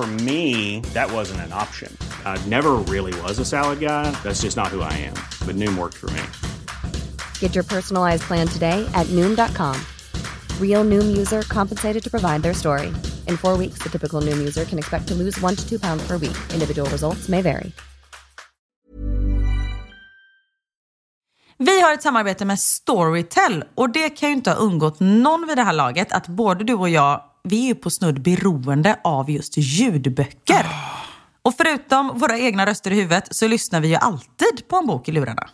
For me, that wasn't an option. I never really was a salad guy. That's just not who I am. But Noom worked for me. Get your personalized plan today at Noom.com. Real Noom user compensated to provide their story. In four weeks, the typical Noom user can expect to lose one to two pounds per week. Individual results may vary. Vi har ett samarbete med Storytel och det kan ju inte ha undgått någon vid det här laget att både du och jag, vi är ju på snudd beroende av just ljudböcker. Och förutom våra egna röster i huvudet så lyssnar vi ju alltid på en bok i lurarna.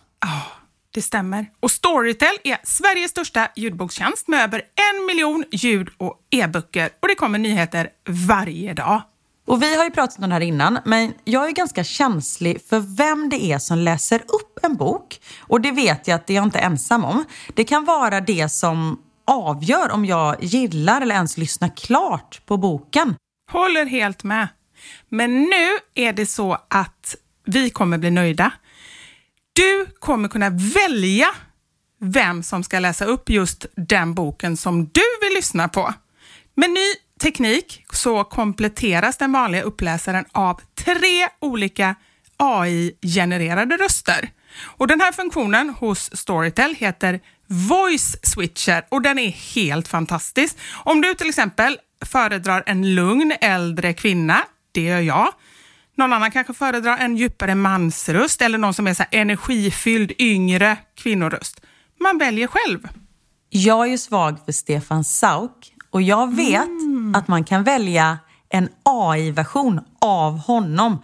Det stämmer. Och Storytel är Sveriges största ljudbokstjänst med över en miljon ljud och e-böcker. Och det kommer nyheter varje dag. Och vi har ju pratat om det här innan, men jag är ganska känslig för vem det är som läser upp en bok. Och det vet jag att det är jag inte ensam om. Det kan vara det som avgör om jag gillar eller ens lyssnar klart på boken. Håller helt med. Men nu är det så att vi kommer bli nöjda. Du kommer kunna välja vem som ska läsa upp just den boken som du vill lyssna på. Med ny teknik så kompletteras den vanliga uppläsaren av tre olika AI-genererade röster. Och Den här funktionen hos Storytel heter Voice Switcher och den är helt fantastisk. Om du till exempel föredrar en lugn äldre kvinna, det gör jag, någon annan kanske föredrar en djupare mansröst eller någon som är så energifylld yngre kvinnoröst. Man väljer själv. Jag är ju svag för Stefan Sauk och jag vet att man kan välja en AI-version av honom.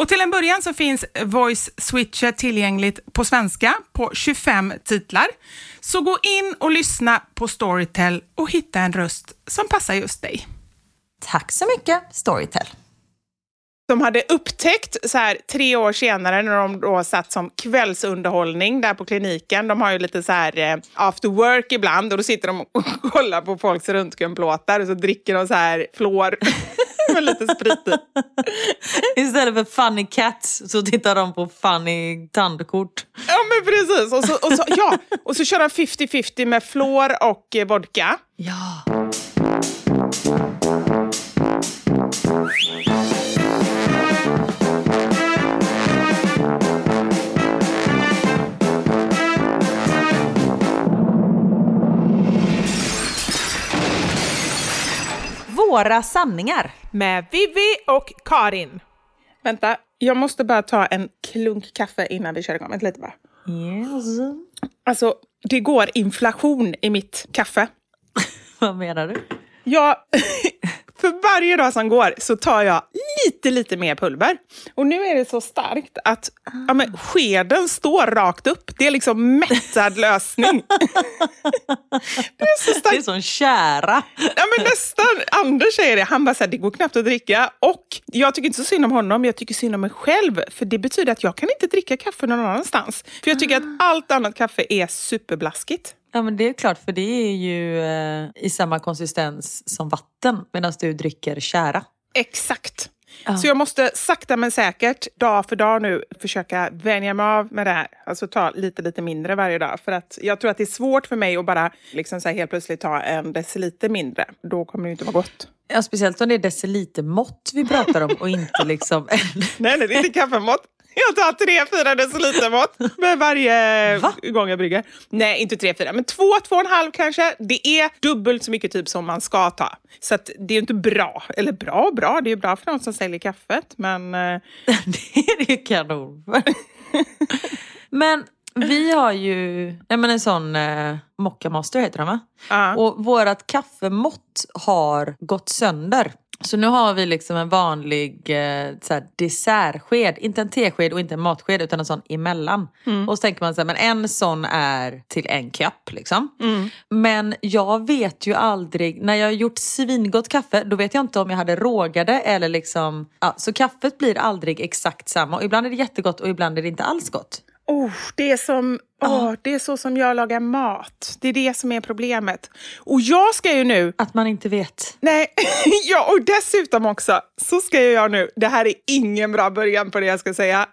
Och till en början så finns Voice Switcher tillgängligt på svenska på 25 titlar. Så gå in och lyssna på Storytel och hitta en röst som passar just dig. Tack så mycket, Storytel. De hade upptäckt så här tre år senare när de då satt som kvällsunderhållning där på kliniken. De har ju lite så här eh, after work ibland och då sitter de och kollar på folks röntgenplåtar och så dricker de så här flår med lite sprit i. Istället för funny cats så tittar de på funny tandkort. Ja men precis. Och så, och så, ja, och så kör de 50-50 med flår och eh, vodka. Ja. Våra sanningar. Med Vivi och Karin. Vänta, jag måste bara ta en klunk kaffe innan vi kör igång. Vänta lite bara. Yes. Alltså, det går inflation i mitt kaffe. Vad menar du? Jag, för varje dag som går så tar jag lite, lite mer pulver. Och nu är det så starkt att ja, men, skeden står rakt upp. Det är liksom mättad lösning. det är så Det är starkt. som kära. Ja, men nästan. Anders säger det. Han bara så här, det går knappt att dricka. Och jag tycker inte så synd om honom, jag tycker synd om mig själv. För det betyder att jag kan inte dricka kaffe någon annanstans. För jag tycker att allt annat kaffe är superblaskigt. Ja men det är klart för det är ju eh, i samma konsistens som vatten medan du dricker kära. Exakt. Så jag måste sakta men säkert, dag för dag nu, försöka vänja mig av med det här. Alltså ta lite, lite mindre varje dag. För att jag tror att det är svårt för mig att bara liksom så här helt plötsligt ta en deciliter mindre. Då kommer det inte vara gott. Ja, speciellt om det är decilitermått vi pratar om och inte liksom... Nej, nej, det är inte kaffemått. Jag tar tre, fyra deciliter mått med varje Va? gång jag brygger. Nej, inte tre, fyra, men två, två och en halv kanske. Det är dubbelt så mycket typ som man ska ta. Så det är ju inte bra. Eller bra och bra, det är bra för de som säljer kaffet. Men eh, det är ju kanon. men vi har ju nej men en sån eh, Mocca Master heter den va? Ja. Och vårat kaffemått har gått sönder. Så nu har vi liksom en vanlig eh, så här, dessertsked, inte en tesked och inte en matsked utan en sån emellan. Och så tänker man så här, men en sån är till en kopp liksom. Men jag vet ju aldrig, när jag har gjort svingott kaffe då vet jag inte om jag hade rågade eller liksom, ja, så kaffet blir aldrig exakt samma. Och ibland är det jättegott och ibland är det inte alls gott. Oh, det, är som, åh, det är så som jag lagar mat. Det är det som är problemet. Och jag ska ju nu Att man inte vet. Nej, ja, och dessutom också så ska jag nu, det här är ingen bra början på det jag ska säga,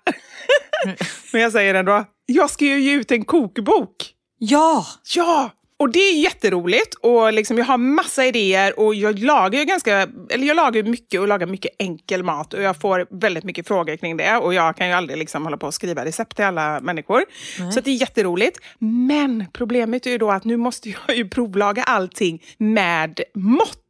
men jag säger det ändå. Jag ska ju ge ut en kokbok. Ja! Ja! Och det är jätteroligt och liksom jag har massa idéer och jag lagar ju ganska, eller jag lagar mycket och lagar mycket enkel mat och jag får väldigt mycket frågor kring det och jag kan ju aldrig liksom hålla på och skriva recept till alla människor. Så att det är jätteroligt. Men problemet är ju då att nu måste jag ju provlaga allting med mått.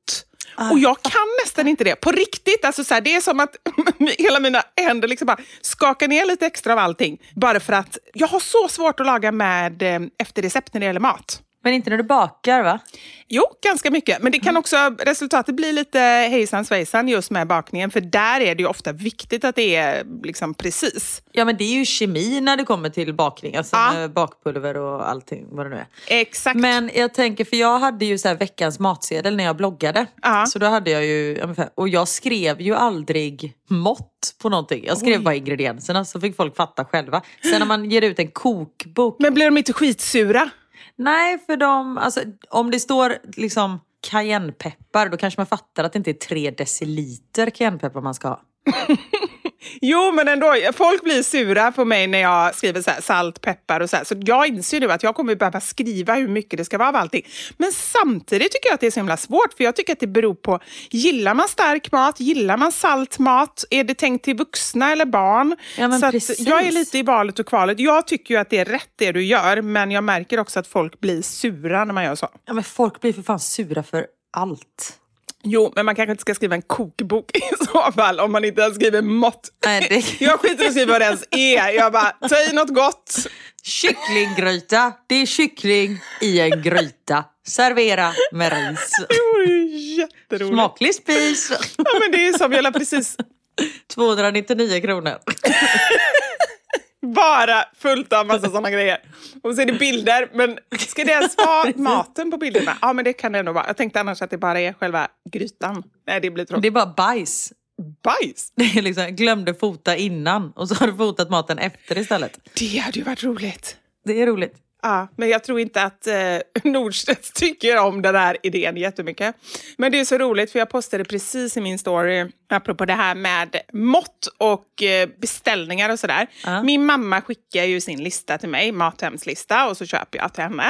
Och jag kan nästan inte det. På riktigt. Alltså så här, det är som att hela mina händer liksom bara skakar ner lite extra av allting. Bara för att jag har så svårt att laga med eh, efter recept när det gäller mat. Men inte när du bakar va? Jo, ganska mycket. Men det kan också, resultatet blir lite hejsan svejsan just med bakningen. För där är det ju ofta viktigt att det är liksom precis. Ja men det är ju kemi när det kommer till bakning. Alltså Ja. bakpulver och allting vad det nu är. Exakt. Men jag tänker, för jag hade ju så här veckans matsedel när jag bloggade. Ja. Så då hade jag ju, ungefär- och jag skrev ju aldrig mått på någonting. Jag skrev bara ingredienserna så fick folk fatta själva. Sen när man ger ut en kokbok. Men blir de inte skitsura? Nej, för de, alltså, om det står liksom cayennepeppar då kanske man fattar att det inte är tre deciliter cayennepeppar man ska ha. Jo, men ändå. Folk blir sura på mig när jag skriver så här, salt, peppar och så här. Så jag inser nu att jag kommer behöva skriva hur mycket det ska vara av allting. Men samtidigt tycker jag att det är så himla svårt, för jag tycker att det beror på, gillar man stark mat? Gillar man salt mat? Är det tänkt till vuxna eller barn? Ja, men så precis. jag är lite i valet och kvalet. Jag tycker ju att det är rätt det du gör, men jag märker också att folk blir sura när man gör så. Ja men folk blir för fan sura för allt. Jo, men man kanske inte ska skriva en kokbok i så fall, om man inte ens skriver mått. Nej, det- Jag skiter i att skriva vad det ens är. Jag bara, ta i något gott. Kycklinggryta, det är kyckling i en gryta. Servera med ris. Det vore ju jätteroligt. Smaklig spis. Ja, men det är som jag la precis 299 kronor. Bara fullt av massa sådana grejer. Och så är det bilder, men ska det ens vara maten på bilderna? Ja, men det kan det ändå vara. Jag tänkte annars att det bara är själva grytan. Nej, det blir Det tråkigt. är bara bajs. Bajs! Det är liksom, glömde fota innan och så har du fotat maten efter istället. Det hade ju varit roligt. Det är roligt. Ja, men jag tror inte att eh, Nordstedt tycker om den här idén jättemycket. Men det är så roligt för jag postade precis i min story, apropå det här med mått och eh, beställningar och sådär. Min mamma skickar ju sin lista till mig, Mathemslista, och så köper jag till henne.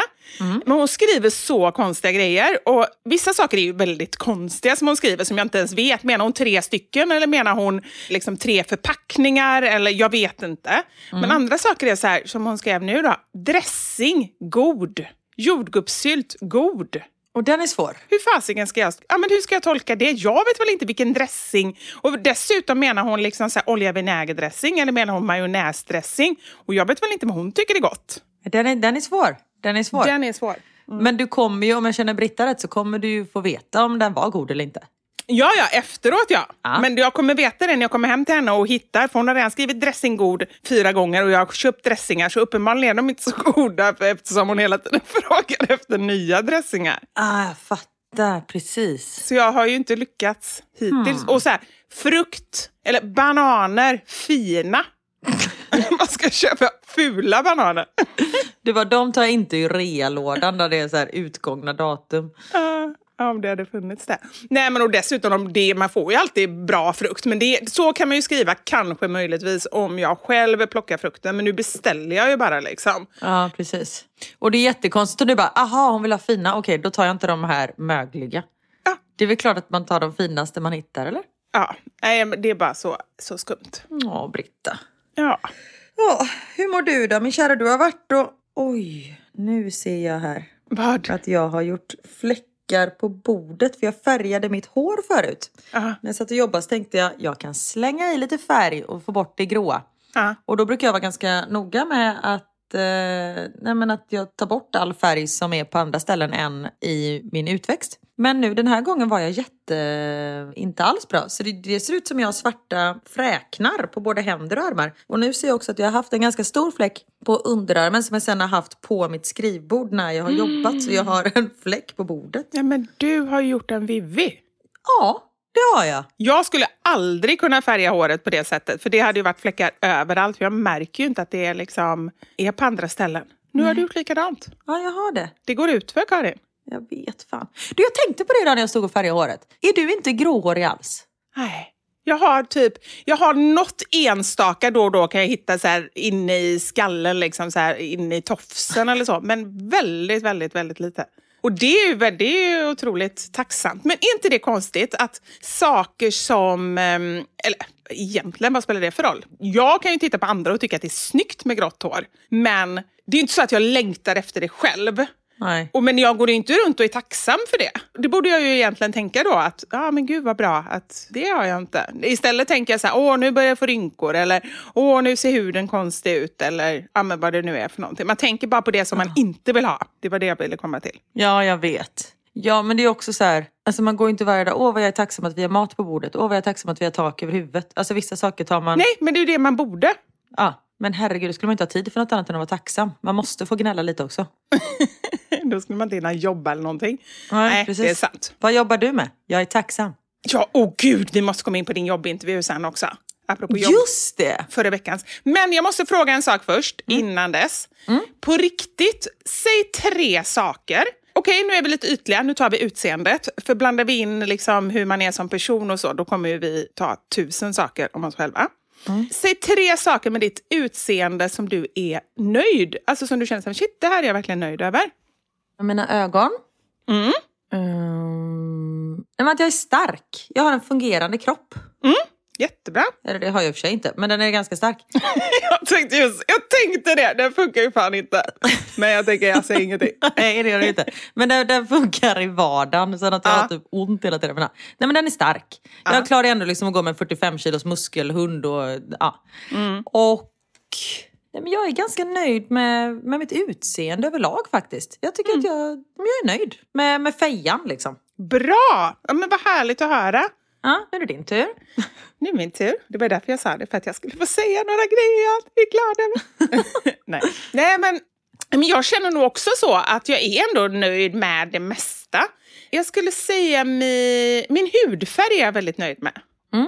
Men hon skriver så konstiga grejer och vissa saker är ju väldigt konstiga som hon skriver som jag inte ens vet. Menar hon tre stycken eller menar hon liksom tre förpackningar? Eller jag vet inte. Men andra saker är så här som hon skrev nu då. Dressing, god. Jordgubbssylt, god. Och den är svår. Hur fasiken ska jag... Ja, men hur ska jag tolka det? Jag vet väl inte vilken dressing. Och dessutom menar hon liksom så här olja vinägerdressing eller menar hon majonnäsdressing? Och jag vet väl inte vad hon tycker är gott. Den är, den är svår. Den är svår. Den är svår. Men du kommer ju, om jag känner Britta rätt, så kommer du ju få veta om den var god eller inte. Ja, ja, efteråt ja. Ja. Men jag kommer veta det när jag kommer hem till henne och hittar, för hon har redan skrivit dressinggod fyra gånger och jag har köpt dressingar, så uppenbarligen är de inte så goda för- eftersom hon hela tiden frågar efter nya dressingar. Ah, jag fattar. Precis. Så jag har ju inte lyckats hittills. Och så här, frukt, eller bananer, fina. Man ska köpa fula bananer. Du bara, de tar jag inte ur realådan där det är så här utgångna datum. Ja, om det hade funnits det. Nej, men och dessutom, om det, man får ju alltid bra frukt. Men det, så kan man ju skriva, kanske möjligtvis, om jag själv plockar frukten. Men nu beställer jag ju bara liksom. Ja, precis. Och det är jättekonstigt och du bara, aha, hon vill ha fina, okej då tar jag inte de här mögliga. Ja. Det är väl klart att man tar de finaste man hittar, eller? Ja, nej, men det är bara så, så skumt. Ja, Britta. Ja. Ja, hur mår du då min kära? Du har varit och... Oj, nu ser jag här Vad? att jag har gjort fläckar på bordet för jag färgade mitt hår förut. Ja. När jag satt och jobbade så tänkte jag jag kan slänga i lite färg och få bort det gråa. Ja. Och då brukar jag vara ganska noga med att, eh, nej men att jag tar bort all färg som är på andra ställen än i min utväxt. Men nu den här gången var jag jätte, inte alls bra. Så det, det ser ut som jag har svarta fräknar på både händer och armar. Och nu ser jag också att jag har haft en ganska stor fläck på underarmen som jag sen har haft på mitt skrivbord när jag har jobbat. Så jag har en fläck på bordet. ja, men du har gjort en Vivi. Ja, det har jag. Jag skulle aldrig kunna färga håret på det sättet, för det hade ju varit fläckar överallt. För jag märker ju inte att det är, liksom, är på andra ställen. Nu har du gjort likadant. Ja, jag har det. Det går ut för Karin. Jag vet fan. Du, jag tänkte på det idag när jag stod och färgade håret. Är du inte gråhårig alls? Nej. Jag har typ, jag har något enstaka då och då kan jag hitta så här inne i skallen, liksom så här inne i tofsen eller så. Men väldigt, väldigt, väldigt lite. Och det är ju det är ju otroligt tacksamt. Men är inte det konstigt att saker som, ehm, eller egentligen vad spelar det för roll? Jag kan ju titta på andra och tycka att det är snyggt med grått hår. Men det är ju inte så att jag längtar efter det själv. Nej. Och, men jag går inte runt och är tacksam för det. Det borde jag ju egentligen tänka då att, ja men gud vad bra, att det har jag inte. Istället tänker jag så här, åh nu börjar jag få rynkor eller åh nu ser huden konstig ut eller ja men vad det nu är för någonting. Man tänker bara på det som man inte vill ha. Det var det jag ville komma till. Ja, jag vet. Ja, men det är också så här, alltså man går inte varje dag, åh vad jag är tacksam att vi har mat på bordet, åh vad jag är tacksam att vi har tak över huvudet. Alltså vissa saker tar man... Nej, men det är ju det man borde. Ja, men herregud, då skulle man inte ha tid för något annat än att vara tacksam. Man måste få gnälla lite också. Då skulle man inte hinna jobba eller någonting. Nej, Nej, precis. det är sant. Vad jobbar du med? Jag är tacksam. Ja, åh gud, vi måste komma in på din jobbintervju sen också. Apropå jobb. Just det! förra veckans. Men jag måste fråga en sak först, innan dess. På riktigt, säg tre saker. Okej, nu är vi lite ytliga, nu tar vi utseendet. För blandar vi in liksom hur man är som person och så, då kommer vi ta tusen saker om oss själva. Säg tre saker med ditt utseende som du är nöjd. Alltså som du känner som, shit, det här är jag verkligen nöjd över. Mina ögon. Mm. Mm. Men att jag är stark. Jag har en fungerande kropp. Jättebra. Eller det har jag i och för sig inte, men den är ganska stark. Jag tänkte, just, jag tänkte det, den funkar ju fan inte. Men jag tänker, jag säger ingenting. Nej, det gör det inte. Men den, den funkar i vardagen. Så att jag Ja. har typ ont hela tiden. Men, nej, men den är stark. Jag klarar ändå liksom att gå med en 45 kilos muskelhund. Och, ja. och nej, men jag är ganska nöjd med, med mitt utseende överlag faktiskt. Jag tycker att jag, jag är nöjd med, med fejan liksom. Bra! Ja, men vad härligt att höra. Ja, nu är det din tur. Nu är min tur. Det var därför jag sa det, för att jag skulle få säga några grejer jag är glad över. Nej. Nej, men, men jag känner nog också så att jag är ändå nöjd med det mesta. Jag skulle säga mi, min hudfärg är jag väldigt nöjd med.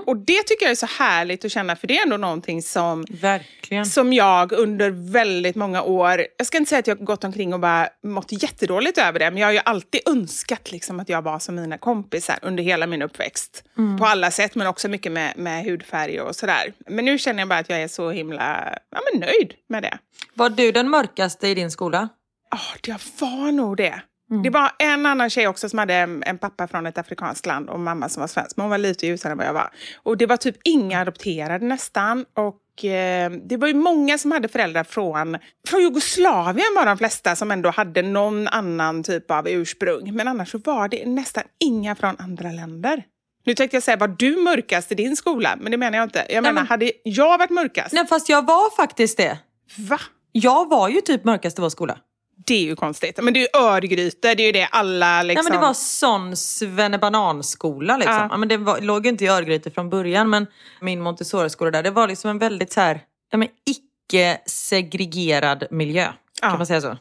Och det tycker jag är så härligt att känna, för det är ändå någonting som Verkligen. som jag under väldigt många år, jag ska inte säga att jag gått omkring och bara mått jättedåligt över det, men jag har ju alltid önskat liksom att jag var som mina kompisar under hela min uppväxt. På alla sätt, men också mycket med, med hudfärg och sådär. Men nu känner jag bara att jag är så himla ja, men nöjd med det. Var du den mörkaste i din skola? Ja, det var nog det. Det var en annan tjej också som hade en, en pappa från ett afrikanskt land och mamma som var svensk. Men hon var lite ljusare än vad jag var. Och det var typ inga adopterade nästan. Och eh, det var ju många som hade föräldrar från, från Jugoslavien var de flesta som ändå hade någon annan typ av ursprung. Men annars så var det nästan inga från andra länder. Nu tänkte jag säga, var du mörkast i din skola? Men det menar jag inte. Jag menar, men- hade jag varit mörkast? Nej, fast jag var faktiskt det. Va? Jag var ju typ mörkast i vår skola. Det är ju konstigt. Men det är ju Örgryte, det är ju det alla liksom... Nej, men det var sån svennebananskola liksom. Ja. Ja. men det var, låg ju inte i Örgryte från början men min Montessori-skola där, det var liksom en väldigt så här, ja, men icke-segregerad miljö. Ja. Kan man säga så?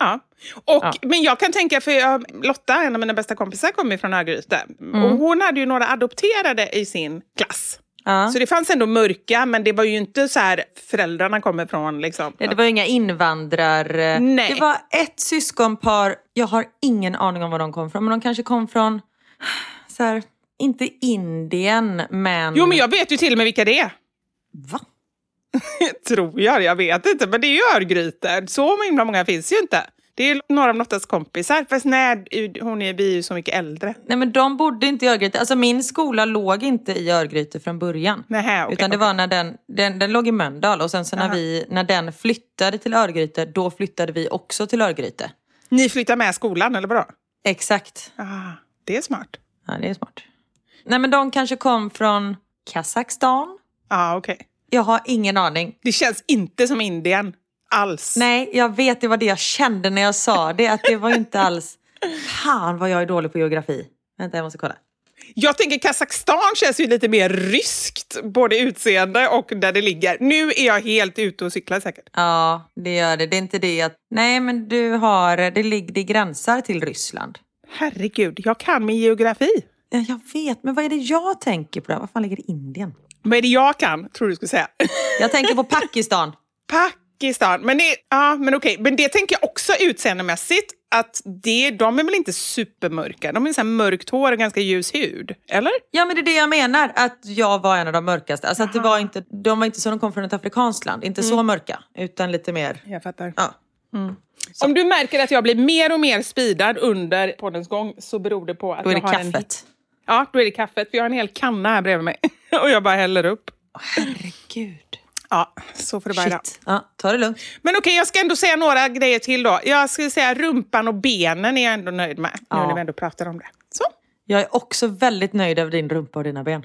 Ja. Och, Ja. Men jag kan tänka, för jag, Lotta, en av mina bästa kompisar, kommer från Örgryte. Mm. Och hon hade ju några adopterade i sin klass. Ja. Så det fanns ändå mörka, men det var ju inte så här föräldrarna kommer från. Liksom. Nej, det var ju inga invandrar... Nej. Det var ett syskonpar, jag har ingen aning om var de kom från, men de kanske kom från, så här, inte Indien, men... Jo, men jag vet ju till och med vilka det är. Va? Tror jag, jag vet inte. Men det är ju Örgryte. Så himla många finns ju inte. Det är några av Lottas kompisar. Fast nej, hon är, ju så mycket äldre. Nej men de bodde inte i Örgryte. Alltså min skola låg inte i Örgryte från början. Nähä, okej, Utan det okej. var när den, den, den låg i Mölndal och sen så när, vi, när den flyttade till Örgryte, då flyttade vi också till Örgryte. Ni flyttar med skolan, eller vadå? Exakt. Ah, det är smart. Ja, det är smart. Nej men de kanske kom från Kazakstan. Ja, ah, okej. Jag har ingen aning. Det känns inte som Indien alls. Nej, jag vet, det var det jag kände när jag sa det. Att det var ju inte alls... Fan vad jag är dålig på geografi. Vänta, jag måste kolla. Jag tänker Kazakstan känns ju lite mer ryskt, både utseende och där det ligger. Nu är jag helt ute och cyklar säkert. Ja, det gör det. Det är inte det att... Nej, men du har... Det, ligger, det gränsar till Ryssland. Herregud, jag kan min geografi. Ja, jag vet, men vad är det jag tänker på? Där? Var fan ligger Indien? Vad är det jag kan, tror du skulle säga? Jag tänker på Pakistan. Pakistan. Men, det, ja, men okej, men det tänker jag också utseendemässigt. Att det, de är väl inte supermörka? De är så mörkt hår och ganska ljus hud. Eller? Ja, men det är det jag menar. Att jag var en av de mörkaste. Alltså att det var inte, de var inte så de kom från ett afrikanskt land. Inte så mörka, utan lite mer... Jag fattar. Ja. Om du märker att jag blir mer och mer speedad under poddens gång så beror det på att Då är det jag har en... kaffet. Ja, då är det kaffet. För jag har en hel kanna här bredvid mig. och jag bara häller upp. Herregud. Ja, så får det vara. Shit. Ja, ta det lugnt. Men okej, jag ska ändå säga några grejer till då. Jag skulle säga rumpan och benen är jag ändå nöjd med. Nu Ja. när vi ändå pratar om det. Så. Jag är också väldigt nöjd över din rumpa och dina ben.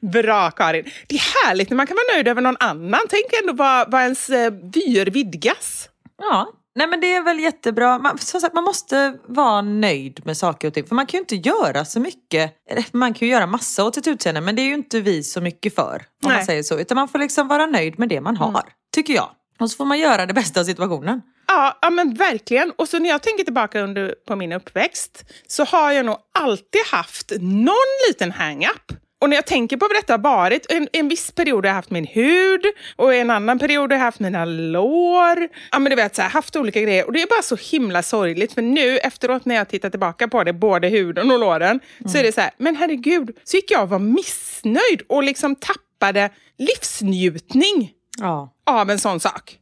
Bra Karin. Det är härligt när man kan vara nöjd över någon annan. Tänk ändå vad, vad ens eh, vyer vidgas. Ja, nej men det är väl jättebra. Man, som sagt, man måste vara nöjd med saker och ting. För man kan ju inte göra så mycket. Man kan ju göra massa åt sitt utseende men det är ju inte vi så mycket för. Om man Nej. säger så. Utan man får liksom vara nöjd med det man har. Tycker jag. Och så får man göra det bästa av situationen. Ja, ja, men verkligen. Och så när jag tänker tillbaka under, på min uppväxt så har jag nog alltid haft någon liten hang-up. Och när jag tänker på vad detta har varit, en, en viss period har jag haft min hud och en annan period har jag haft mina lår. Ja men du vet, så här, haft olika grejer. Och det är bara så himla sorgligt för nu efteråt när jag tittar tillbaka på det, både huden och låren, så är det så här, men herregud, så gick jag och var missnöjd och liksom tappade livsnjutning Ja, av en sån sak.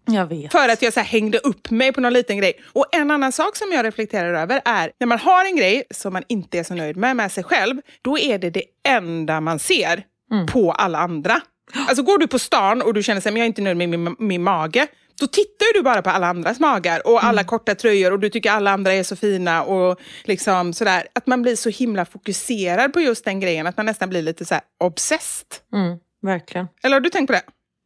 För att jag så hängde upp mig på någon liten grej. Och en annan sak som jag reflekterar över är när man har en grej som man inte är så nöjd med, med sig själv, då är det det enda man ser på alla andra. Alltså går du på stan och du känner men jag är inte nöjd med min, min mage, då tittar du bara på alla andras magar och alla korta tröjor och du tycker alla andra är så fina och liksom sådär. Att man blir så himla fokuserad på just den grejen att man nästan blir lite så här obsessed. Mm, verkligen. Eller har du tänkt på det?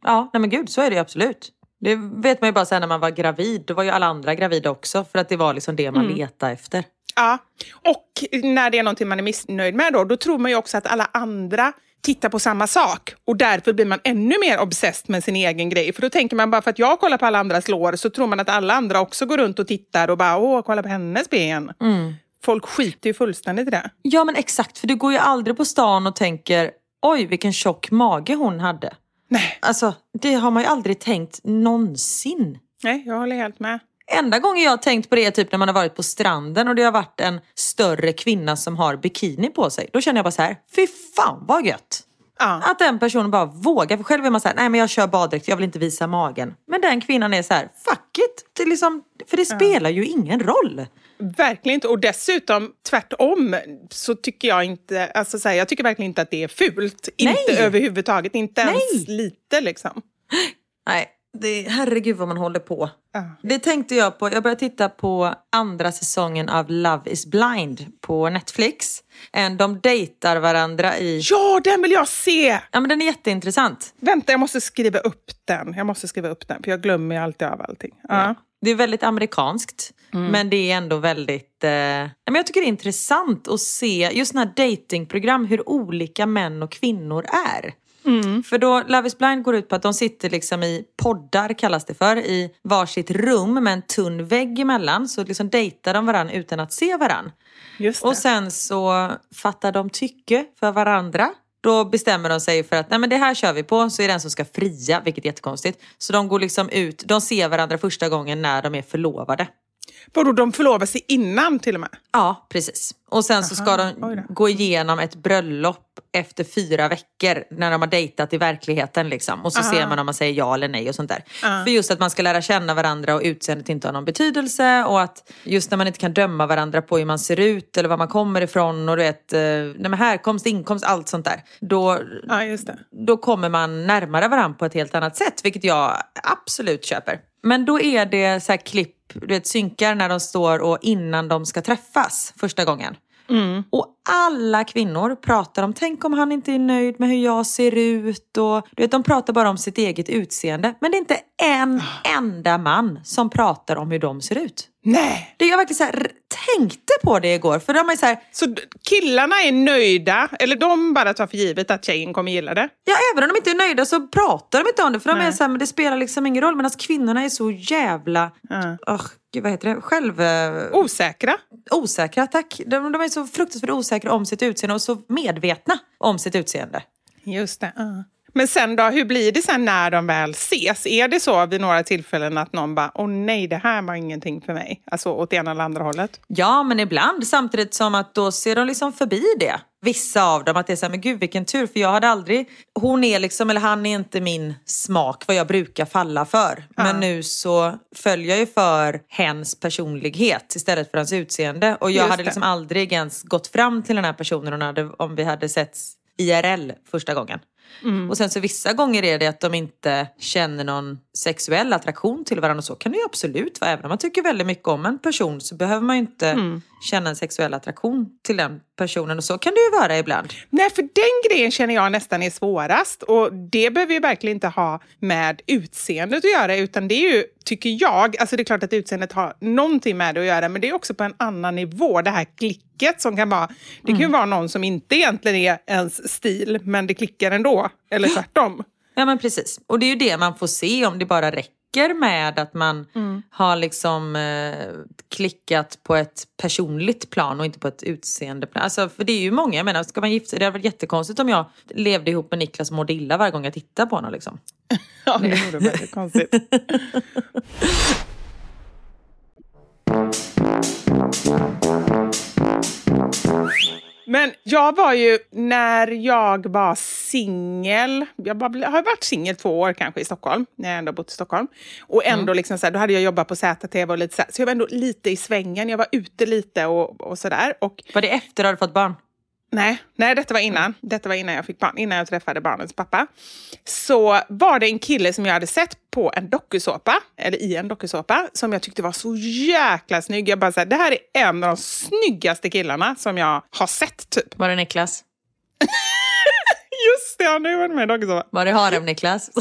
Ja, nej men gud, så är det absolut. Det vet man ju bara sen när man var gravid. Då var ju alla andra gravida också. För att det var liksom det man letade efter. Ja, och när det är någonting man är missnöjd med då, då tror man ju också att alla andra tittar på samma sak. Och därför blir man ännu mer obsessed med sin egen grej. För då tänker man bara för att jag kollar på alla andras lår så tror man att alla andra också går runt och tittar och bara åh, kolla på hennes ben. Folk skiter ju fullständigt i det. Ja men exakt, för du går ju aldrig på stan och tänker oj vilken tjock mage hon hade. Nej, Alltså det har man ju aldrig tänkt någonsin. nej, jag håller helt med. Enda gången jag har tänkt på det är typ när man har varit på stranden och det har varit en större kvinna som har bikini på sig. Då känner jag bara så här, fy fan vad gött! Ja. Att den personen bara vågar. För själv är man så här, nej men jag kör baddräkt, jag vill inte visa magen. Men den kvinnan är så här, fuck it! Det liksom, för det spelar ju ingen roll. Verkligen inte. Och dessutom, tvärtom, så tycker jag inte... Alltså så här, jag tycker verkligen inte att det är fult. Nej. Inte överhuvudtaget. Inte ens Nej. lite liksom. Nej, det, herregud vad man håller på. Ja. Det tänkte jag på. Jag började titta på andra säsongen av Love is blind på Netflix. De dejtar varandra i... Ja, den vill jag se! Ja men den är jätteintressant. Vänta, jag måste skriva upp den. Jag måste skriva upp den, för jag glömmer alltid av allting. Ja. Det är väldigt amerikanskt. Men det är ändå väldigt... Eh... men Jag tycker det är intressant att se just sådana här datingprogram hur olika män och kvinnor är. För då Love is blind går ut på att de sitter liksom i poddar kallas det för. I varsitt rum med en tunn vägg emellan. Så liksom dejtar de varandra utan att se varandra. Och sen så fattar de tycke för varandra. Då bestämmer de sig för att nej men det här kör vi på, så är det den som ska fria, vilket är jättekonstigt. Så de går liksom ut, de ser varandra första gången när de är förlovade. Vadå, de förlovar sig innan till och med? Ja, precis. Och sen så ska Aha, de gå igenom ett bröllop efter fyra veckor när de har dejtat i verkligheten. Liksom. Och så Aha. ser man om man säger ja eller nej och sånt där. Ja. För just att man ska lära känna varandra och utseendet inte har någon betydelse. Och att just när man inte kan döma varandra på hur man ser ut eller var man kommer ifrån och du vet, eh, nej men härkomst, inkomst, allt sånt där. Då, Ja, då kommer man närmare varandra på ett helt annat sätt, vilket jag absolut köper. Men då är det så här klipp, du vet synkar när de står och innan de ska träffas första gången. Och alla kvinnor pratar om, tänk om han inte är nöjd med hur jag ser ut. Och, du vet, de pratar bara om sitt eget utseende. Men det är inte en enda man som pratar om hur de ser ut. Nej! Det jag verkligen så här, tänkte på det igår. För de är så här, Så killarna är nöjda, eller de bara tar för givet att tjejen kommer gilla det? Ja, även om de inte är nöjda så pratar de inte om det. För de Nej. är så här, men det spelar liksom ingen roll. Medan kvinnorna är så jävla, Ja. oh, gud, vad heter det, själv... eh, Osäkra? osäkra, tack. De, de är så fruktansvärt osäkra om sitt utseende och så medvetna om sitt utseende. Just det. ja. Men sen då, hur blir det sen när de väl ses? Är det så vid några tillfällen att någon bara, åh nej, det här var ingenting för mig? Alltså åt ena eller andra hållet? Ja, men ibland samtidigt som att då ser de liksom förbi det. Vissa av dem, att det är så här, men gud vilken tur, för jag hade aldrig, hon är liksom, eller han är inte min smak, vad jag brukar falla för. Men nu så följer jag ju för hens personlighet istället för hans utseende. Och jag Just hade det. liksom aldrig ens gått fram till den här personen hade, om vi hade setts IRL första gången. Mm. Och sen så vissa gånger är det att de inte känner någon sexuell attraktion till varandra. Och så kan det ju absolut vara. Även om man tycker väldigt mycket om en person så behöver man ju inte Mm. känna en sexuell attraktion till den personen. Och så kan det ju vara ibland. Nej, för den grejen känner jag nästan är svårast. Och det behöver ju verkligen inte ha med utseendet att göra, utan det är ju, tycker jag, alltså det är klart att utseendet har någonting med det att göra, men det är också på en annan nivå, det här klicket som kan vara, det kan ju vara någon som inte egentligen är ens stil, men det klickar ändå, eller tvärtom. Ja men precis. Och det är ju det man får se om det bara räcker med att man har liksom eh, klickat på ett personligt plan och inte på ett utseendeplan. Alltså, för det är ju många, jag menar, ska man gifta sig? Det hade varit jättekonstigt om jag levde ihop med Niklas och mådde illa varje gång jag tittar på honom. Liksom. Ja, det vore väldigt konstigt. Men jag var ju, när jag var singel, jag bara, har varit singel två år kanske i Stockholm, när jag ändå bott i Stockholm. Och ändå liksom så här, då hade jag jobbat på ZTV och lite så här, så jag var ändå lite i svängen, jag var ute lite och, och sådär. Var det efter du hade fått barn? Nej, nej, detta var innan. Detta var innan jag fick barn, innan jag träffade barnens pappa. Så var det en kille som jag hade sett på en dokusåpa, eller i en dokusåpa, som jag tyckte var så jäkla snygg. Jag bara så här, det här är en av de snyggaste killarna som jag har sett, typ. Var det Niklas? Just det, han har ju varit med i dokusåpa. Var det Harem-Niklas?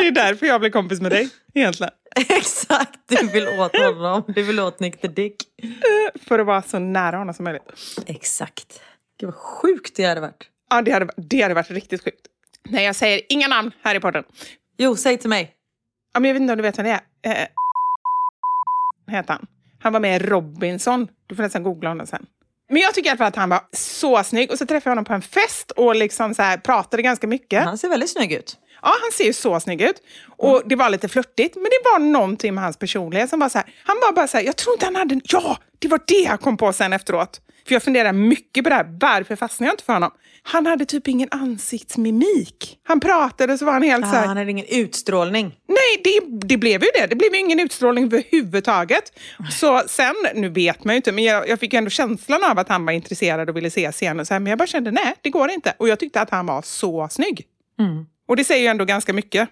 Det är därför jag blev kompis med dig, egentligen. Exakt, du vill åt honom. Du vill åt Nick the Dick. För att vara så nära honom som möjligt. Exakt. Gud vad sjukt det hade varit. Ja, det hade, det hade varit riktigt sjukt. Nej, jag säger inga namn här i podden. Jo, säg till mig. Ja, men jag vet inte om du vet vem det är. Eh, heter han. Han var med i Robinson. Du får nästan googla honom sen. Men jag tycker i alla fall att han var så snygg. Och så träffade jag honom på en fest och liksom så här pratade ganska mycket. Han ser väldigt snygg ut. Ja, han ser ju så snygg ut. Och det var lite flörtigt, men det var någonting med hans personlighet som var så här. Han var bara så här, jag tror inte han hade... en- Ja, det var det jag kom på sen efteråt. För jag funderade mycket på det här. Varför fastnade jag inte för honom? Han hade typ ingen ansiktsmimik. Han pratade så var han helt så Ah, här... han hade ingen utstrålning. Nej, det, det blev ju det. Det blev ju ingen utstrålning överhuvudtaget. Så sen, nu vet man ju inte, men jag, jag fick ändå känslan av att han var intresserad och ville ses igen. Och så här, men jag bara kände, nej, det går inte. Och jag tyckte att han var så snygg. Mm. Och det säger ju ändå ganska mycket.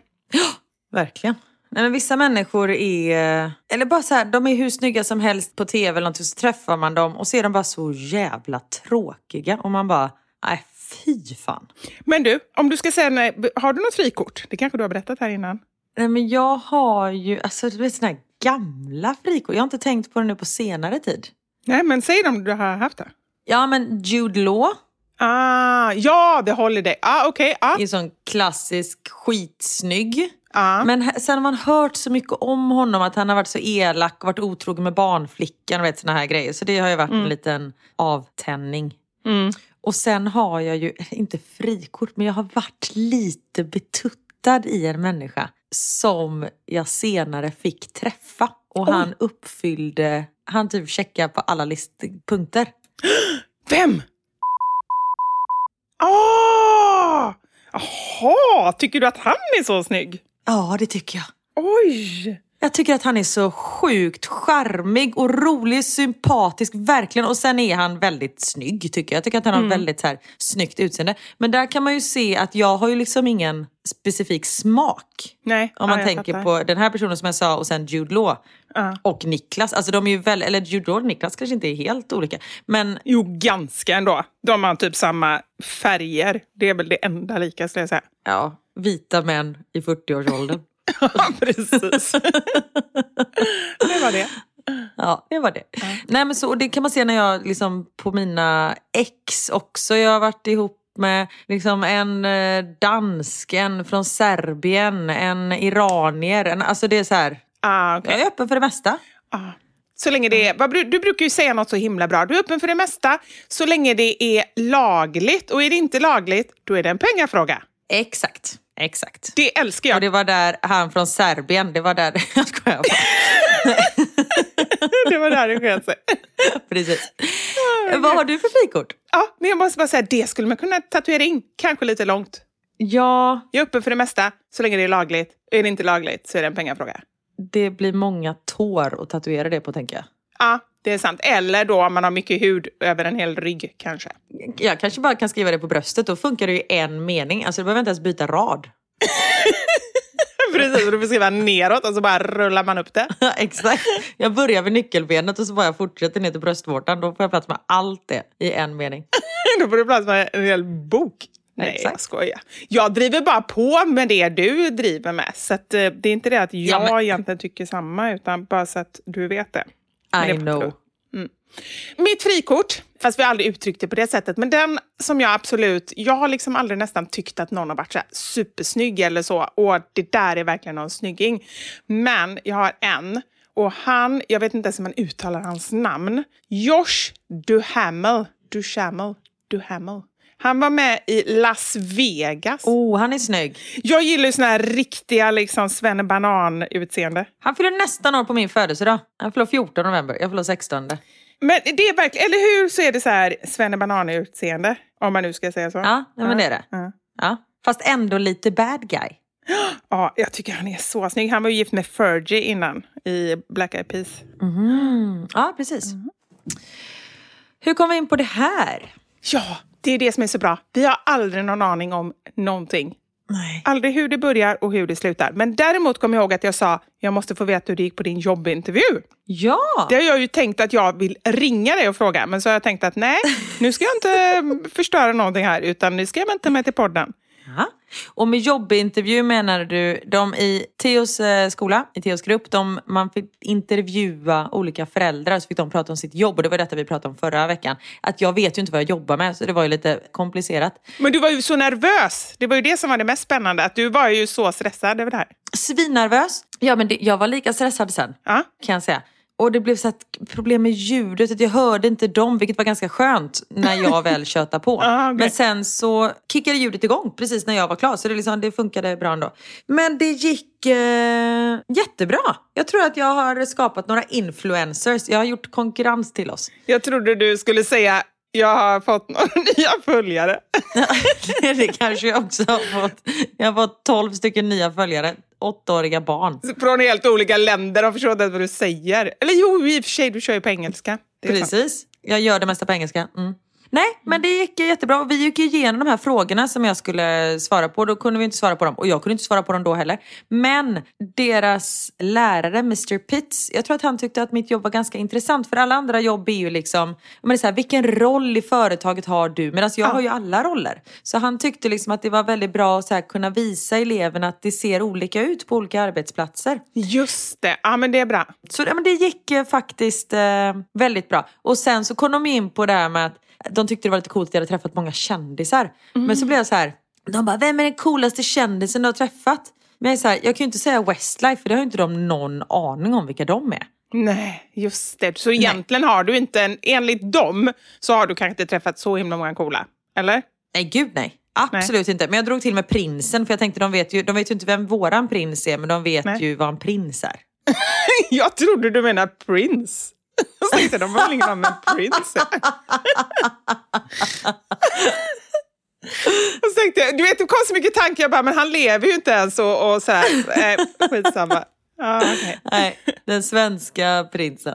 Verkligen. Nej, men vissa människor är, eller bara så här, de är hur snygga som helst på tv eller någonting, så träffar man dem och så är de bara så jävla tråkiga. Och man bara, nej fy fan. Men du, om du ska säga, nej, har du något frikort? Det kanske du har berättat här innan. Nej men jag har ju, alltså du vet sådana här gamla frikort. Jag har inte tänkt på det nu på senare tid. Nej, men säg dem du har haft det. Ja men Jude Law Ah, ja, The Holiday. Ah, okej. ah, är sån klassisk skitsnygg. ah. Men sen har man hört så mycket om honom att han har varit så elak och varit otrogen med barnflickan och vet såna här grejer. Så det har ju varit en liten avtändning. Mm. Och sen har jag ju, inte frikort, men jag har varit lite betuttad i en människa som jag senare fick träffa. Och han uppfyllde, han typ checkade på alla listpunkter. Vem? Ah! Jaha, tycker du att han är så snygg? Ja, det tycker jag. Oj! Jag tycker att han är så sjukt charmig och rolig, sympatisk, verkligen. Och sen är han väldigt snygg tycker jag. Jag tycker att han har väldigt så här, snyggt utseende. Men där kan man ju se att jag har ju liksom ingen specifik smak. Nej, Om man ja, tänker fattar. på den här personen som jag sa och sen Jude Law. Och Niklas. Alltså de är ju väl, eller Jude Law och Niklas kanske inte är helt olika. Men Jo, ganska ändå. De har typ samma färger. Det är väl det enda lika skulle jag säga. ja, vita män i 40-årsåldern. Ja, precis. det var det. Ja, det var det. Nej, men så, och det kan man se när jag liksom på mina ex också. Jag har varit ihop med liksom en eh, dansk, en från Serbien, en iranier. En, alltså det är så här, Ah, okej. jag är öppen för det mesta. Ah. Så länge det är, du brukar ju säga något så himla bra. Du är öppen för det mesta så länge det är lagligt. Och är det inte lagligt, då är det en pengafråga. Exakt, exakt. Det älskar jag. Och det var där, han från Serbien, det var där, jag skojar bara. det var där det sket sig. Precis. Vad har du för frikort? Ja, men jag måste bara säga, det skulle man kunna tatuera in. Kanske lite långt. Ja, Jag är öppen för det mesta så länge det är lagligt. Är det inte lagligt så är det en pengafråga. det blir många tår att tatuera det på tänker jag. Ja, det är sant. Eller då om man har mycket hud över en hel rygg kanske. Jag kanske bara kan skriva det på bröstet, då funkar det ju en mening. Alltså du behöver inte ens byta rad. Precis, och du får skriva neråt och så bara rullar man upp det. Exakt. Jag börjar vid nyckelbenet och så bara fortsätter ner till bröstvårtan. Då får jag plats med allt det i en mening. Då får du plats med en hel bok. Nej, Exakt. jag skojar. Jag driver bara på med det du driver med. Så eh, det är inte det att jag Ja, men- egentligen tycker samma, utan bara så att du vet det. I know. tro. Mitt frikort, fast vi har aldrig uttryckt det på det sättet, men den som jag absolut, jag har liksom aldrig nästan tyckt att någon har varit så supersnygg eller så, och det där är verkligen någon snygging. Men jag har en, och han, jag vet inte ens hur man uttalar hans namn, Josh Duhamel, Duhamel, Duhamel. Han var med i Las Vegas. Oh, han är snygg. Jag gillar ju såna här riktiga liksom svennebanan-utseende. Han fyller nästan år på min födelsedag. Han fyller 14 november, jag fyller 16. Men det är verkligen, eller hur så är det så här svennebanan-utseende, om man nu ska säga så. Ja, ja men det är det. Ja. Ja. Fast ändå lite bad guy. Ja, jag tycker han är så snygg. Han var ju gift med Fergie innan i Black Eyed Peas. Mm. Ja, precis. Hur kom vi in på det här? Ja, det är det som är så bra. Vi har aldrig någon aning om någonting. Nej. Aldrig hur det börjar och hur det slutar. Men däremot kom jag ihåg att jag sa jag måste få veta hur det gick på din jobbintervju. Ja! Det har jag ju tänkt att jag vill ringa dig och fråga. Men så har jag tänkt att nej, nu ska jag inte förstöra någonting här. Utan nu ska jag vänta med till podden. Ja. Och med jobbintervju menar du de i Theos eh, skola, i Theos grupp, de, man fick intervjua olika föräldrar så fick de prata om sitt jobb och det var detta vi pratade om förra veckan. Att jag vet ju inte vad jag jobbar med så det var ju lite komplicerat. Men du var ju så nervös. Det var ju det som var det mest spännande. Att du var ju så stressad över det här. Svinnervös. Ja men det, jag var lika stressad sen Ja. kan jag säga. Och det blev så att problem med ljudet, att jag hörde inte dem, vilket var ganska skönt när jag väl tjötade på. Ah, okej. Men sen så kickade ljudet igång precis när jag var klar, så det, liksom, det funkade bra ändå. Men det gick eh, jättebra. Jag tror att jag har skapat några influencers. Jag har gjort konkurrens till oss. Jag trodde du skulle säga jag har fått några nya följare. det kanske jag också har fått. Jag har fått 12 stycken nya följare, åttaåriga barn. Från helt olika länder. De förstår inte vad du säger. Eller jo, i och för sig, du kör ju på engelska. Är sant. Precis. Jag gör det mesta på engelska. Mm. Nej, men det gick jättebra. Vi gick igenom de här frågorna som jag skulle svara på. Då kunde vi inte svara på dem. Och jag kunde inte svara på dem då heller. Men deras lärare, Mr Pitts, jag tror att han tyckte att mitt jobb var ganska intressant. För alla andra jobb är ju liksom, men det är så här, vilken roll i företaget har du? Medan jag har ju alla roller. Så han tyckte liksom att det var väldigt bra att så här, kunna visa eleverna att det ser olika ut på olika arbetsplatser. Just det. Ja, men det är bra. Så ja, men det gick faktiskt eh, väldigt bra. Och sen så kom de in på det här med att de tyckte det var lite coolt att jag hade träffat många kändisar. Men så blev jag så här, de bara, vem är den coolaste kändisen du har träffat? Men jag, är så här, jag kan ju inte säga Westlife för det har ju inte de någon aning om vilka de är. Nej, just det. Så egentligen har du inte, en, enligt dem, så har du kanske inte träffat så himla många coola. Eller? Nej, gud nej. Absolut inte. Men jag drog till med prinsen för jag tänkte de vet ju, de vet ju inte vem våran prins är men de vet Nej. ju vad en prins är. Jag trodde du menade Prince. Så tänkte de har väl ingen aning om vem Prince är. Och så tänkte jag, du vet det kom så mycket tankar, jag bara, men han lever ju inte ens och, och så här. Eh, skitsamma. Ja, okej. Nej, den svenska prinsen.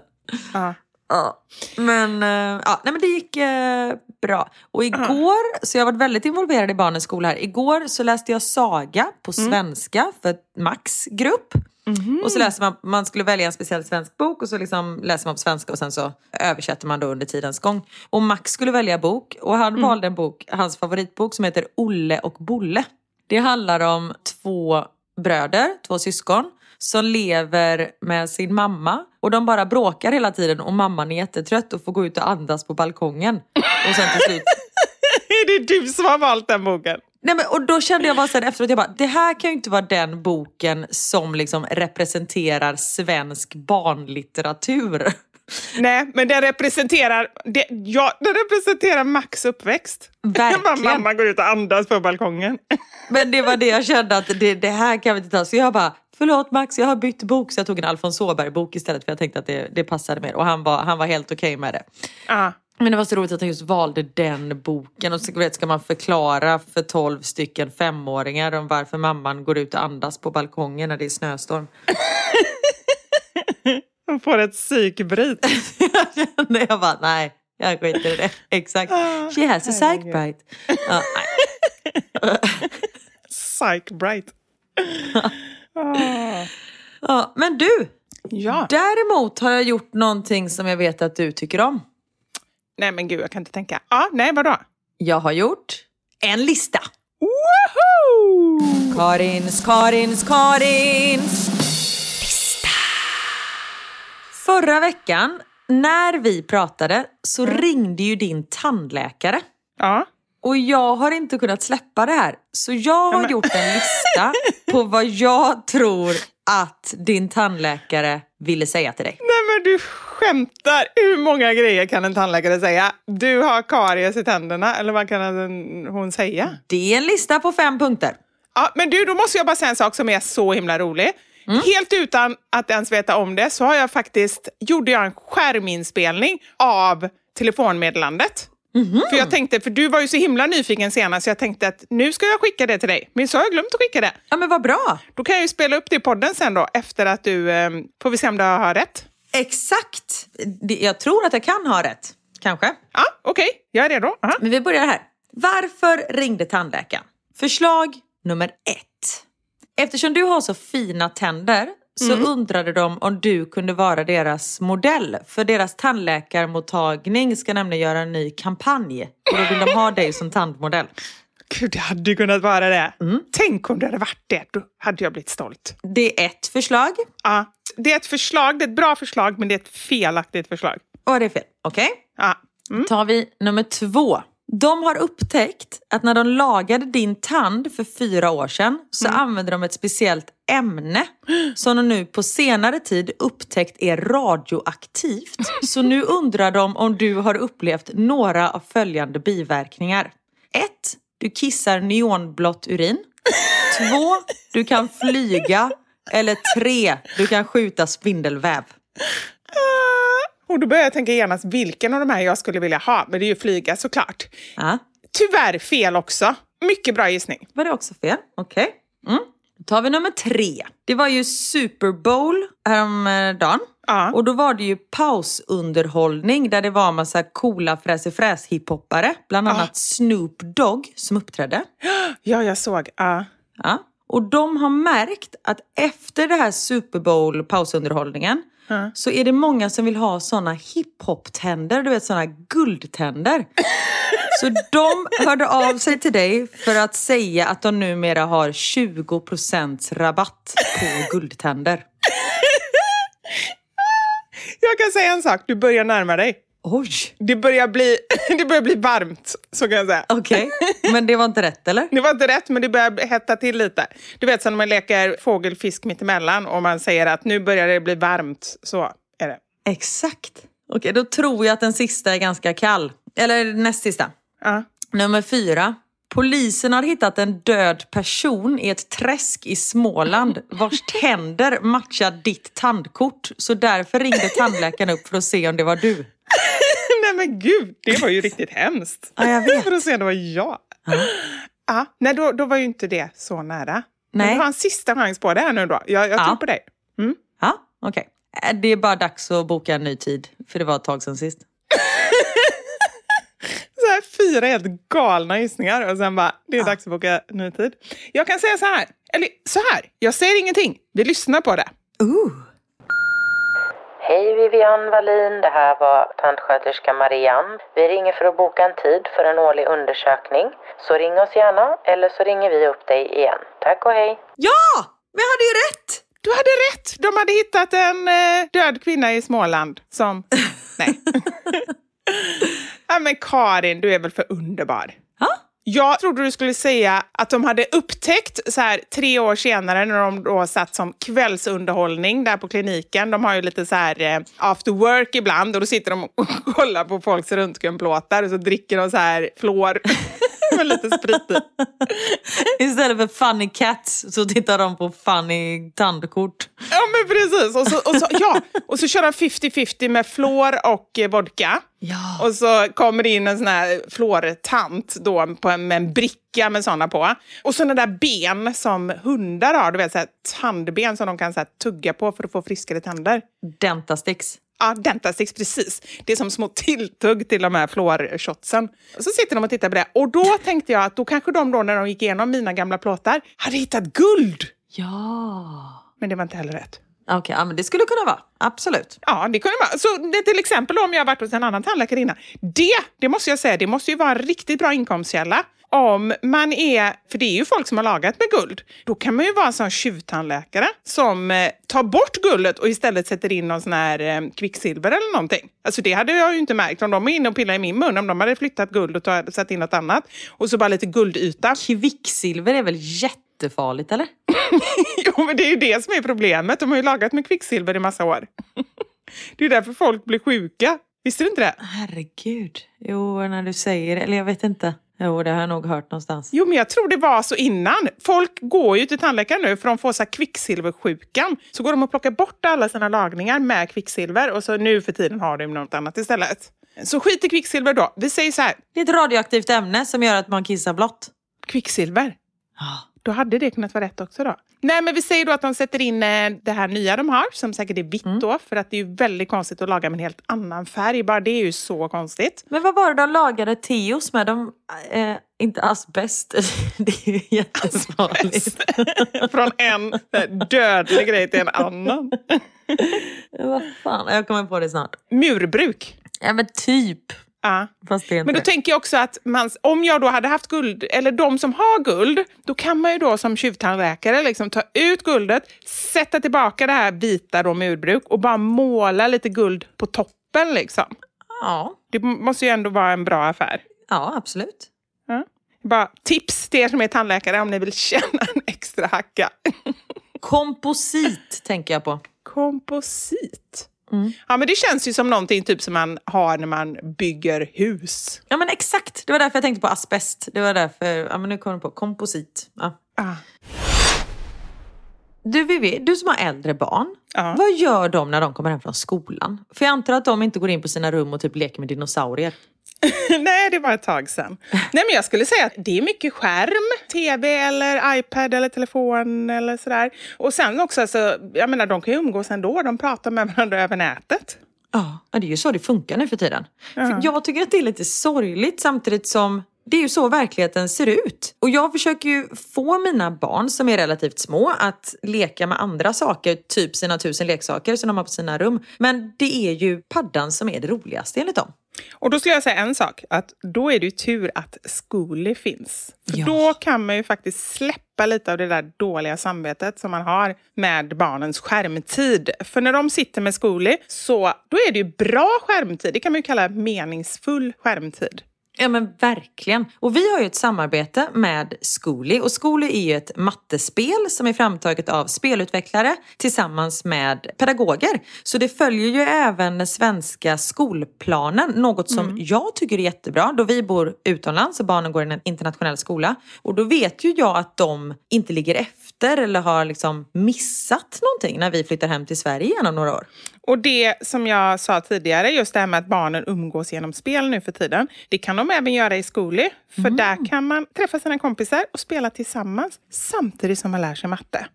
Ja. Ja. Men, eh, ja, nej, men det gick eh, bra. Och igår, så jag har varit väldigt involverad i barnens skola här. Igår så läste jag saga på svenska för Max grupp. Och så läser man, man skulle välja en speciell svensk bok och så liksom läser man på svenska och sen så översätter man då under tidens gång. Och Max skulle välja bok och han valde en bok, hans favoritbok som heter Olle och Bolle. Det handlar om två bröder, två syskon som lever med sin mamma och de bara bråkar hela tiden och mamman är jättetrött och får gå ut och andas på balkongen. Och sen till slut Är det du som har valt den boken? Nej, men, och då kände jag bara här efteråt, jag bara, det här kan ju inte vara den boken som liksom representerar svensk barnlitteratur. Nej, men den representerar, det, ja, den representerar Max uppväxt. Verkligen. Mamma går ut och andas på balkongen. Men det var det jag kände att det, det här kan vi inte ta. Så jag bara, förlåt Max, jag har bytt bok. Så jag tog en Alfons Åberg-bok istället för jag tänkte att det, det passade mer. Och han var, han var helt okej med det. Ja. Men det var så roligt att han just valde den boken. Och så vet, ska man förklara för 12 stycken femåringar om varför mamman går ut och andas på balkongen när det är snöstorm. Hon får ett psykbryt. jag kände, jag bara, nej, jag skiter i det. Exakt. She has a bite. Ja, nej. Psykbright. ja, men du, Ja. däremot har jag gjort någonting som jag vet att du tycker om. Nej men gud, jag kan inte tänka. Ja, nej vadå? Jag har gjort en lista. Woho! Karins, Karins, Karins lista. Förra veckan när vi pratade så ringde ju din tandläkare. Ja. Och jag har inte kunnat släppa det här. Så jag har men- gjort en lista på vad jag tror att din tandläkare ville säga till dig. Nej men du skämtar. Hur många grejer kan en tandläkare säga? Du har karies i tänderna, eller vad kan hon säga? Det är en lista på fem punkter. Ja, men du, då måste jag bara säga en sak som är så himla rolig. Helt utan att ens veta om det så har jag faktiskt, gjorde jag en skärminspelning av telefonmeddelandet. För jag tänkte, för du var ju så himla nyfiken senast, så jag tänkte att nu ska jag skicka det till dig. Men så har jag glömt att skicka det. Ja men vad bra. Då kan jag ju spela upp det i podden sen då, efter att du, eh, får vi se om du har rätt. Exakt. Jag tror att jag kan ha rätt. Kanske. Ja, okej, jag är redo. Aha. Men vi börjar här. Varför ringde tandläkaren? Förslag nummer ett. Eftersom du har så fina tänder så undrade de om du kunde vara deras modell. För deras tandläkarmottagning ska nämligen göra en ny kampanj. Och då vill de ha dig som tandmodell. Gud, det hade ju kunnat vara det. Tänk om det hade varit det. Då hade jag blivit stolt. Det är ett förslag. Ja, det är ett förslag, det är ett bra förslag, men det är ett felaktigt förslag. Och det är fel. Okej? Ja. Då tar vi nummer två. De har upptäckt att när de lagade din tand för fyra år sedan så använde de ett speciellt ämne som de nu på senare tid upptäckt är radioaktivt. Så nu undrar de om du har upplevt några av följande biverkningar. 1. Du kissar neonblått urin. 2. Du kan flyga. Eller 3. Du kan skjuta spindelväv. Och då börjar jag tänka genast vilken av de här jag skulle vilja ha, men det är ju flyga såklart. Ja. Tyvärr fel också. Mycket bra gissning. Var det också fel? Okej. Mm. Då tar vi nummer tre. Det var ju Super Bowl häromdagen. Ja. Och då var det ju pausunderhållning där det var en massa coola fräs hiphoppare. Bland annat Snoop Dogg som uppträdde. Ja, jag såg. Ja. Ja. Och de har märkt att efter det här Super Bowl pausunderhållningen så är det många som vill ha såna hiphop-tänder, du vet såna guldtänder. så de hörde av sig till dig för att säga att de numera har 20% rabatt på guldtänder. Jag kan säga en sak, du börjar närma dig. Oj, Det börjar bli, det börjar bli varmt, så kan jag säga. okej. Men det var inte rätt eller? Det var inte rätt, men det börjar hetta till lite. Du vet, som när man leker fågel, fisk mittemellan och man säger att nu börjar det bli varmt. Så är det. Exakt. Okej, då tror jag att den sista är ganska kall. Eller näst sista. Ja. Nummer fyra. Polisen har hittat en död person i ett träsk i Småland vars tänder matchar ditt tandkort. Så därför ringde tandläkaren upp för att se om det var du. Nej men gud, det var ju riktigt hemskt. Ja, jag vet. För att se om det var jag. Ja. nej, då, då var ju inte det så nära. Men Nej. du har en sista chans på det här nu då. Jag, jag Ja. tror på dig. Mm. Ja, okej. Äh, Det är bara dags att boka en ny tid, för det var ett tag sedan sist. Så här, fyra helt galna gissningar och sen bara, det är dags att boka ny tid. Jag kan säga så här, eller så här, jag säger ingenting. Vi lyssnar på det. Ooh. Hej Vivian Wallin, det här var tandsköterska Marianne. Vi ringer för att boka en tid för en årlig undersökning. Så ring oss gärna, eller så ringer vi upp dig igen. Tack och hej! Ja! Men jag hade ju rätt! Du hade rätt! De hade hittat en eh, död kvinna i Småland som... Nej. ja, men Karin, du är väl för underbar? Ja. Jag trodde du skulle säga att de hade upptäckt så här tre år senare när de då satt som kvällsunderhållning där på kliniken. De har ju lite så här eh, after work ibland och då sitter de och kollar på folks röntgenplåtar och så dricker de så här fluor med lite sprit i. Istället för funny cats så tittar de på funny tandkort. Ja men precis. Och så, och så, ja. och så kör de 50-50 med fluor och eh, vodka. Ja. Och så kommer det in en sån här fluortant då på en, med en bricka med såna på. Och såna där ben som hundar har, du vet så här, tandben som de kan så här, tugga på för att få friskare tänder. Dentastix. Ja, Dentastix, precis. Det är som små tilltugg till de här fluorshotsen. Så sitter de och tittar på det. Och då tänkte jag att då kanske de då när de gick igenom mina gamla plåtar hade hittat guld. Ja. Men det var inte heller rätt. Okej, ja, men det skulle kunna vara. Absolut. Ja, det kunde vara. Så det, till exempel om jag har varit hos en annan tandläkare innan. Det, det måste jag säga, det måste ju vara en riktigt bra inkomstkälla. Om man är, för det är ju folk som har lagat med guld, då kan man ju vara en sån tjuvtandläkare som eh, tar bort guldet och istället sätter in någon sån här eh, kvicksilver eller någonting. Alltså det hade jag ju inte märkt om de är inne och pillar i min mun, om de hade flyttat guld och tagit- satt in något annat. Och så bara lite guldyta. Kvicksilver är väl jättefarligt, eller? jo, men det är ju det som är problemet. De har ju lagat med kvicksilver i massa år. det är därför folk blir sjuka. Visste du inte det? Herregud. Jo, när du säger det. Eller jag vet inte. Jo, det har jag nog hört någonstans. Jo, men jag tror det var så innan. Folk går ju till tandläkaren nu för de får så kvicksilversjukan. Så går de och plockar bort alla sina lagningar med kvicksilver och så nu för tiden har de något annat istället. Så skit i kvicksilver då. Vi säger så här, Det är ett radioaktivt ämne som gör att man kissar blått. kvicksilver. Ja. Då hade det kunnat vara rätt också då. Nej, men vi säger då att de sätter in eh, det här nya de har, som säkert är vitt då, för att det är ju väldigt konstigt att laga med en helt annan färg. Bara det är ju så konstigt. Men vad var det de lagade Teos med? De, eh, inte asbest. det är ju jättefarligt. Från en eh, dödlig grej till en annan. vad fan, jag kommer på det snart. Murbruk. Ja men typ. Ja. Men då tänker jag också att man, om jag då hade haft guld, eller de som har guld, då kan man ju då som tjuvtandläkare liksom ta ut guldet, sätta tillbaka det här vita då murbruk och bara måla lite guld på toppen. Liksom. Ja, Det måste ju ändå vara en bra affär. ja absolut. Ja. Bara tips till er som är tandläkare om ni vill tjäna en extra hacka. Komposit tänker jag på. Komposit. Mm. Ja, men det känns ju som någonting typ som man har när man bygger hus. Ja men exakt, det var därför jag tänkte på asbest. Det var därför, ja men nu kom jag på komposit. Ja. Ah. Du Vivi, du som har äldre barn. Ja. Vad gör de när de kommer hem från skolan? För jag antar att de inte går in på sina rum och typ leker med dinosaurier. Nej, det var ett tag sedan. Nej, men jag skulle säga att det är mycket skärm, tv eller iPad eller telefon eller sådär. Och sen också, alltså, jag menar, de kan ju umgås ändå. De pratar med varandra över nätet. Ja, det är ju så det funkar nu för tiden. För jag tycker att det är lite sorgligt samtidigt som det är ju så verkligheten ser ut. Och jag försöker ju få mina barn som är relativt små att leka med andra saker, typ sina tusen leksaker som de har på sina rum. Men det är ju paddan som är det roligaste enligt dem. Och då skulle jag säga en sak, att då är det ju tur att Zcooly finns. För Ja. då kan man ju faktiskt släppa lite av det där dåliga samvetet som man har med barnens skärmtid. För när de sitter med Zcooly, så då är det ju bra skärmtid. Det kan man ju kalla meningsfull skärmtid. Ja men verkligen. Och vi har ju ett samarbete med Zcooly och Zcooly är ju ett mattespel som är framtaget av spelutvecklare tillsammans med pedagoger. Så det följer ju även den svenska skolplanen, något som jag tycker är jättebra då vi bor utomlands och barnen går i en internationell skola. Och då vet ju jag att de inte ligger efter eller har liksom missat någonting när vi flyttar hem till Sverige igen om några år. Och det som jag sa tidigare, just det här med att barnen umgås genom spel nu för tiden. Det kan de även göra i Zcooly. För där kan man träffa sina kompisar och spela tillsammans samtidigt som man lär sig matte.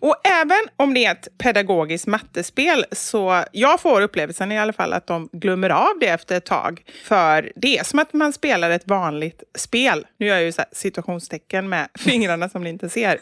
Och även om det är ett pedagogiskt mattespel så jag får upplevelsen i alla fall att de glömmer av det efter ett tag. För det är som att man spelar ett vanligt spel. Nu gör jag ju så här situationstecken med fingrarna som ni inte ser.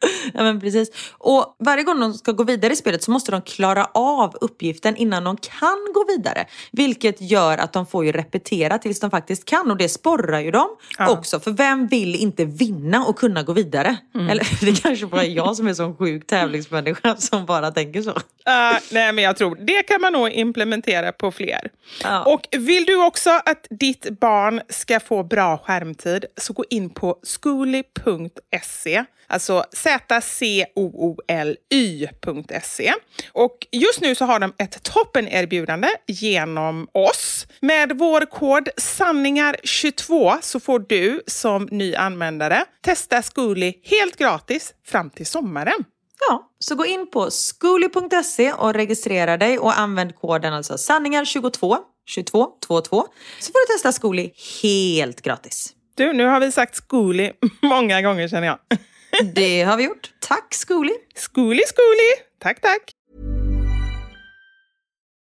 Ja men precis. Och varje gång de ska gå vidare i spelet så måste de klara av uppgiften innan de kan gå vidare. Vilket gör att de får ju repetera tills de faktiskt kan och det sporrar ju dem också. För vem vill inte vinna och kunna gå vidare? Eller det kanske bara är jag som är sån sjuk tävlingsmänniska som bara tänker så. Uh, nej, men jag tror det kan man nog implementera på fler. Ja. Och vill du också att ditt barn ska få bra skärmtid så gå in på skooly.se. Alltså z-c-o-o-l-y.se. Och just nu så har de ett toppenerbjudande genom oss. Med vår kod sanningar22 så får du som ny användare testa Zcooly helt gratis fram till sommaren. Ja, så gå in på skooly.se och registrera dig och använd koden alltså sanningar22 22 22 så får du testa Skooly helt gratis. Du, nu har vi sagt Zcooly många gånger känner jag. Det har vi gjort. Tack Skooly! Zcooly, Zcooly! Tack, tack!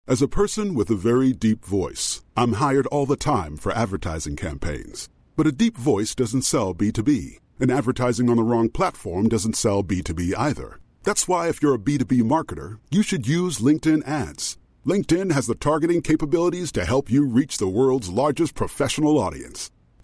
As a person with a very deep voice, I'm hired all the time for advertising campaigns. But a deep voice doesn't sell B2B, and advertising on the wrong platform doesn't sell B2B either. That's why, if you're a B2B marketer, you should use LinkedIn ads. LinkedIn has the targeting capabilities to help you reach the world's largest professional audience.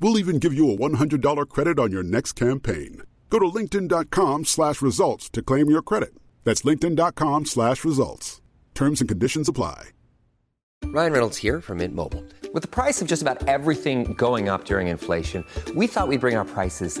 We'll even give you a $100 credit on your next campaign. Go to linkedin.com slash results to claim your credit. That's linkedin.com slash results. Terms and conditions apply. Ryan Reynolds here from Mint Mobile. With the price of just about everything going up during inflation, we thought we'd bring our prices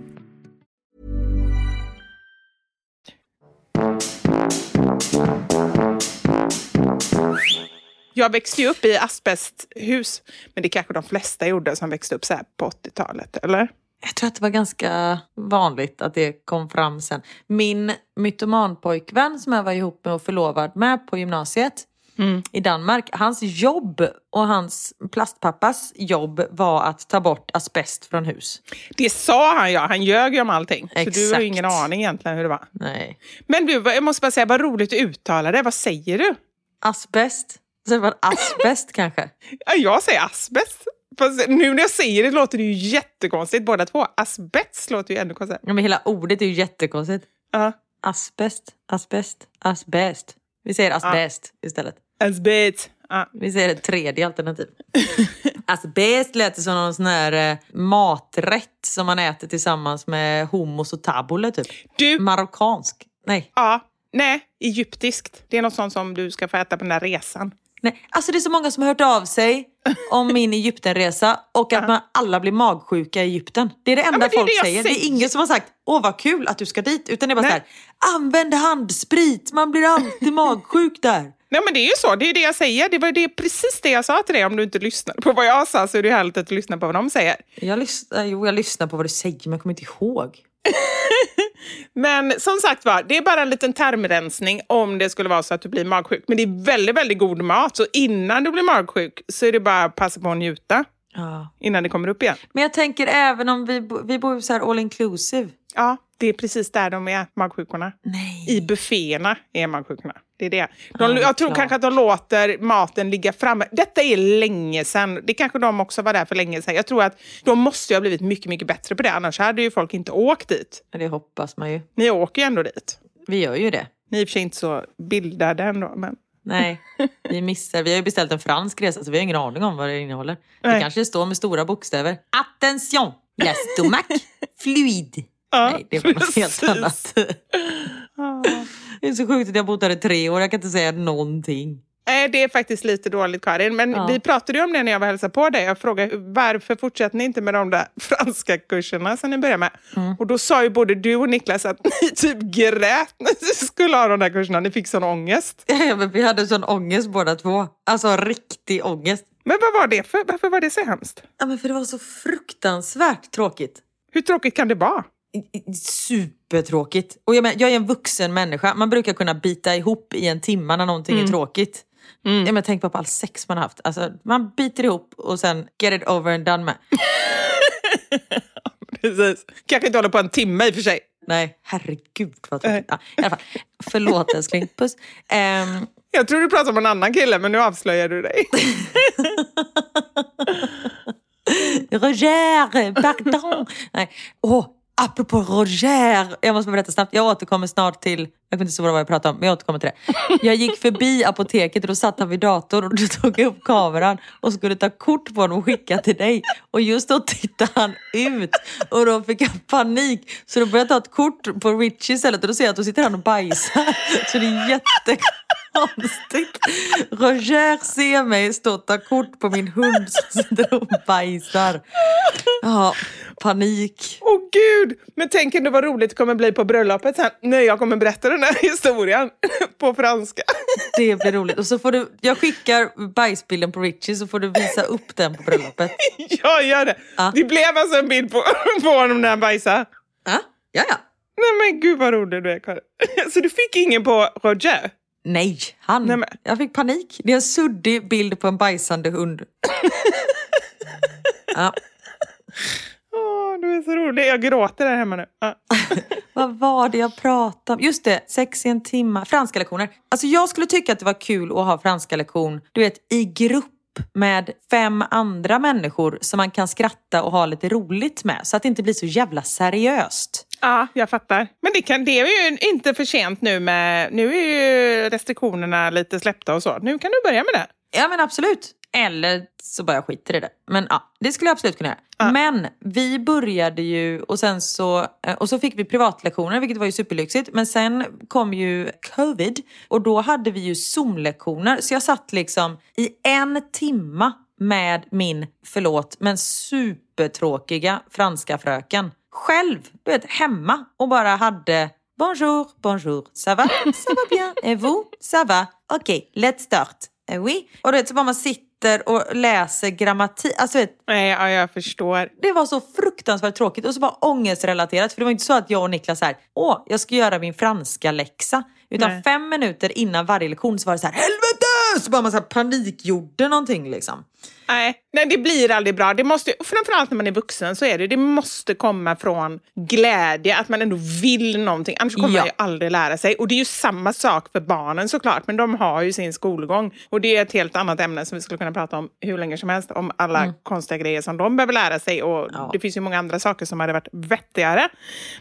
Jag växte ju upp i asbesthus, men det kanske de flesta gjorde som växte upp så här på 80-talet, eller? Jag tror att det var ganska vanligt att det kom fram sen. Min mytomanpojkvän som jag var ihop med och förlovad med på gymnasiet i Danmark. Hans jobb och hans plastpappas jobb var att ta bort asbest från hus. Det sa han ja, han ljög ju om allting. Så du har Exakt. ingen aning egentligen hur det var. Nej. Men du, jag måste bara säga, vad roligt du uttalar det. Vad säger du? Asbest? Så det var asbest kanske? Ja, jag säger asbest. Fast nu när jag säger det låter det ju jättekonstigt båda två. Asbest låter ju ännu konstigare. Ja, men hela ordet är ju jättekonstigt. Ja. Asbest, asbest, asbest. Vi säger asbest istället. Asbest. Ja. Vi säger ett tredje alternativ. asbest låter som någon sån här eh, maträtt som man äter tillsammans med hummus och tabbouleh typ. Du, Marockansk. Nej. ja, Nej, egyptiskt. Det är något sånt som du ska få äta på den där resan. Nej, alltså det är så många som har hört av sig om min Egyptenresa och att man alla blir magsjuka i Egypten. Det är det enda men det folk det jag säger. Det är säger. ingen som har sagt åh vad kul att du ska dit. Utan det är bara Nej. så här, använd handsprit, man blir alltid magsjuk där. Nej men det är ju så, det är det jag säger. Det var det, precis det jag sa till dig. Om du inte lyssnade på vad jag sa så är det härligt att du lyssnar på vad de säger. Jag, lys- äh, jo, jag lyssnar på vad du säger men jag kommer inte ihåg. Men som sagt var, det är bara en liten tarmrensning om det skulle vara så att du blir magsjuk. Men det är väldigt, väldigt god mat. Så innan du blir magsjuk så är det bara att passa på att njuta Ja. innan det kommer upp igen. Men jag tänker även om vi, vi bor så här all inclusive. Ja, det är precis där de är, magsjukorna. Nej. I bufféerna är magsjukorna. Det är det. Ja, De, det är jag tror klart. kanske att de låter maten ligga framme. Detta är länge sedan. Det kanske de också var där för länge sedan. Jag tror att de måste ju ha blivit mycket, mycket bättre på det. Annars hade ju folk inte åkt dit. Det hoppas man ju. Ni åker ju ändå dit. Vi gör ju det. Ni är i och för sig inte så bildade ändå, men... Nej, vi missar. Vi har ju beställt en fransk resa så vi har ingen aning om vad det innehåller. Det Nej. kanske står med stora bokstäver. Attention! La stomac fluide. Ja, Nej, det var något helt annat. Det är så sjukt att jag har bott här i tre år. Jag kan inte säga någonting. Nej, det är faktiskt lite dåligt Karin. Men Ja. vi pratade ju om det när jag var hälsade på dig. Jag frågade varför fortsätter ni inte med de där franska kurserna som ni började med? Mm. Och då sa ju både du och Niklas att ni typ grät när ni skulle ha de där kurserna. Ni fick sån ångest. Ja, men vi hade sån ångest båda två. Alltså riktig ångest. Men vad var det för? Varför var det så hemskt? Ja, men för det var så fruktansvärt tråkigt. Hur tråkigt kan det vara? Supertråkigt. Och jag, men, jag är en vuxen människa. Man brukar kunna bita ihop i en timma när någonting är tråkigt. Ja, men tänk bara på all sex man har haft. Alltså, man biter ihop och sen get it over and done med. Precis. Kanske inte håller på en timme i och för sig. Nej, herregud vad tråkigt. Ja, i alla fall. Förlåt älskling, puss. Ehm, Jag tror du pratar om en annan kille, men nu avslöjar du dig. Roger, pardon! Nej. Åh, apropå Roger, jag måste berätta snabbt. Jag återkommer snart till, jag kommer inte så vad jag pratar om, men jag återkommer till det. Jag gick förbi apoteket och då satt han vid datorn och då tog jag upp kameran och skulle ta kort på honom och skicka till dig. Och just då tittade han ut och då fick jag panik. Så då började jag ta ett kort på Richie istället och då ser jag att då sitter han och bajsar. Så det är jättekonstigt. Roger ser mig stå och ta kort på min hund som sitter och bajsar. Ja, panik. Åh gud! Men tänk ändå vad roligt det kommer bli på bröllopet sen när jag kommer berätta den här historien på franska. Det blir roligt. Och så får du, jag skickar bajsbilden på Richie så får du visa upp den på bröllopet. Jag gör det. Ja. Det blev alltså en bild på, på honom när han bajsade. Ja, ja. ja. Nej men gud vad rolig du är Karin. Så du fick ingen på Roger? Nej, han. Nej, men- Jag fick panik. Det är en suddig bild på en bajsande hund. Ja. Så rolig. Jag gråter där hemma nu. Vad var det jag pratade om? Just det, sex i en timma. Franska lektioner. Alltså jag skulle tycka att det var kul att ha franska lektion, du vet, i grupp med fem andra människor som man kan skratta och ha lite roligt med. Så att det inte blir så jävla seriöst. ja, jag fattar. Men det, kan, det är ju inte för sent nu med... Nu är ju restriktionerna lite släppta och så. Nu kan du börja med det. Ja men absolut. Eller så bara jag skiter i det. Men ja, det skulle jag absolut kunna göra. Men vi började ju och sen så, eh, och så fick vi privatlektioner vilket var ju superlyxigt. Men sen kom ju covid och då hade vi ju Zoom-lektioner. Så jag satt liksom i en timma med min, förlåt, men supertråkiga franska fröken. Själv, du vet, hemma och bara hade Bonjour, bonjour, ça va? Ça va bien? Et vous? Ça va? Okej, let's start. Eh, Oui. Och du vet, så bara man sitter och läser grammatik. Alltså vet, Nej, ja, jag förstår. det var så fruktansvärt tråkigt och så bara ångestrelaterat. För det var inte så att jag och Niklas här, åh, jag ska göra min franska läxa. Utan Nej. fem minuter innan varje lektion så var det så här, helvete! Så bara man så här panikgjorde någonting liksom. Nej, nej, det blir aldrig bra. Det måste, framförallt när man är vuxen så är det, det måste komma från glädje, att man ändå vill någonting. Annars kommer Ja. man ju aldrig lära sig. Och det är ju samma sak för barnen såklart, men de har ju sin skolgång. Och det är ett helt annat ämne som vi skulle kunna prata om hur länge som helst, om alla konstiga grejer som de behöver lära sig. Och Ja. det finns ju många andra saker som hade varit vettigare.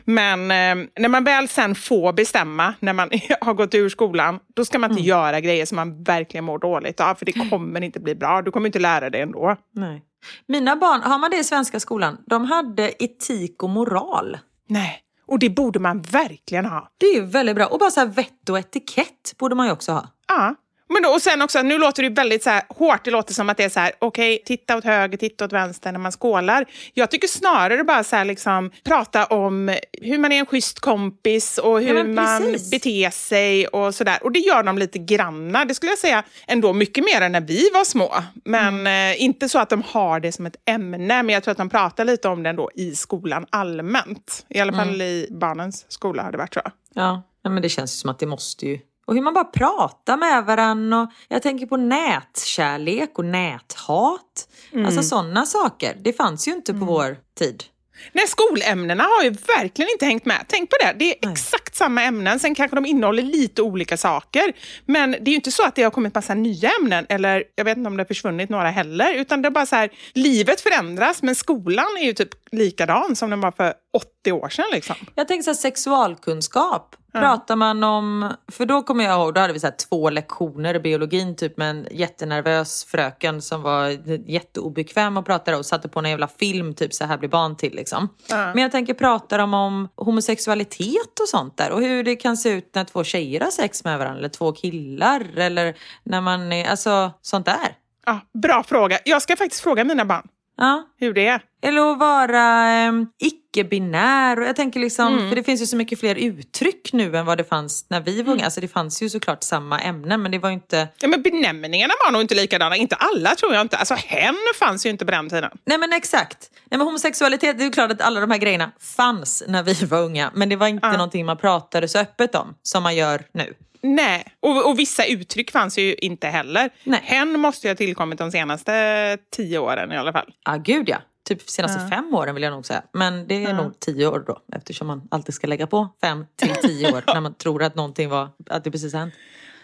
Men eh, när man väl sen får bestämma, när man har gått ur skolan, då ska man inte göra grejer som man verkligen mår dåligt av, för det kommer inte bli bra. Du kommer inte lära dig ändå. Nej. Mina barn, har man det i svenska skolan? De hade etik och moral. Nej. Och det borde man verkligen ha. Det är ju väldigt bra. Och bara så här vett och etikett borde man ju också ha. Ja. Men då, och sen också, nu låter det väldigt så här hårt. Det låter som att det är så här, okej, okay, titta åt höger, titta åt vänster när man skålar. Jag tycker snarare bara så här, liksom, prata om hur man är en schysst kompis och hur Ja, man beter sig och sådär. Och det gör de lite granna. Det skulle jag säga ändå mycket mer än när vi var små. Men eh, inte så att de har det som ett ämne, men jag tror att de pratar lite om det ändå i skolan allmänt. I alla fall i barnens skola har det varit så. Ja, men det känns som att det måste ju. Och hur man bara pratar med varandra. Och jag tänker på nätkärlek och näthat. Alltså sådana saker. Det fanns ju inte på vår tid. Nej, skolämnena har ju verkligen inte hängt med. Tänk på det. Det är Nej. exakt samma ämnen. Sen kanske de innehåller lite olika saker. Men det är ju inte så att det har kommit massa nya ämnen. Eller jag vet inte om det har försvunnit några heller. Utan det är bara så här, livet förändras. Men skolan är ju typ likadan som den var för 80 år sedan. Liksom. Jag tänker så här, sexualkunskap. Pratar man om, för då kommer jag ihåg, då hade vi så här två lektioner i biologin typ med en jättenervös fröken som var jätteobekväm och pratade och satte på en jävla film typ så här blir barn till liksom. Men jag tänker pratar de om homosexualitet och sånt där och hur det kan se ut när två tjejer har sex med varandra eller två killar eller när man är, alltså sånt där. Ja, bra fråga. Jag ska faktiskt fråga mina barn Ja. hur det är. Eller att vara eh, icke-binär. Jag tänker liksom, Mm. för det finns ju så mycket fler uttryck nu än vad det fanns när vi var unga. Alltså det fanns ju såklart samma ämnen men det var ju inte... Ja, men benämningarna var nog inte likadana. Inte alla tror jag inte. Alltså hen fanns ju inte på den tiden. Nej men exakt. Nej men homosexualitet, det är ju klart att alla de här grejerna fanns när vi var unga. Men det var inte någonting man pratade så öppet om som man gör nu. Nej, och, och vissa uttryck fanns ju inte heller. Nej. Hen måste ju ha tillkommit de senaste tio åren i alla fall. Ja gud ja. Typ senaste fem åren vill jag nog säga. Men det är nog tio år då. Eftersom man alltid ska lägga på fem till tio år när man tror att någonting var, att det precis hänt.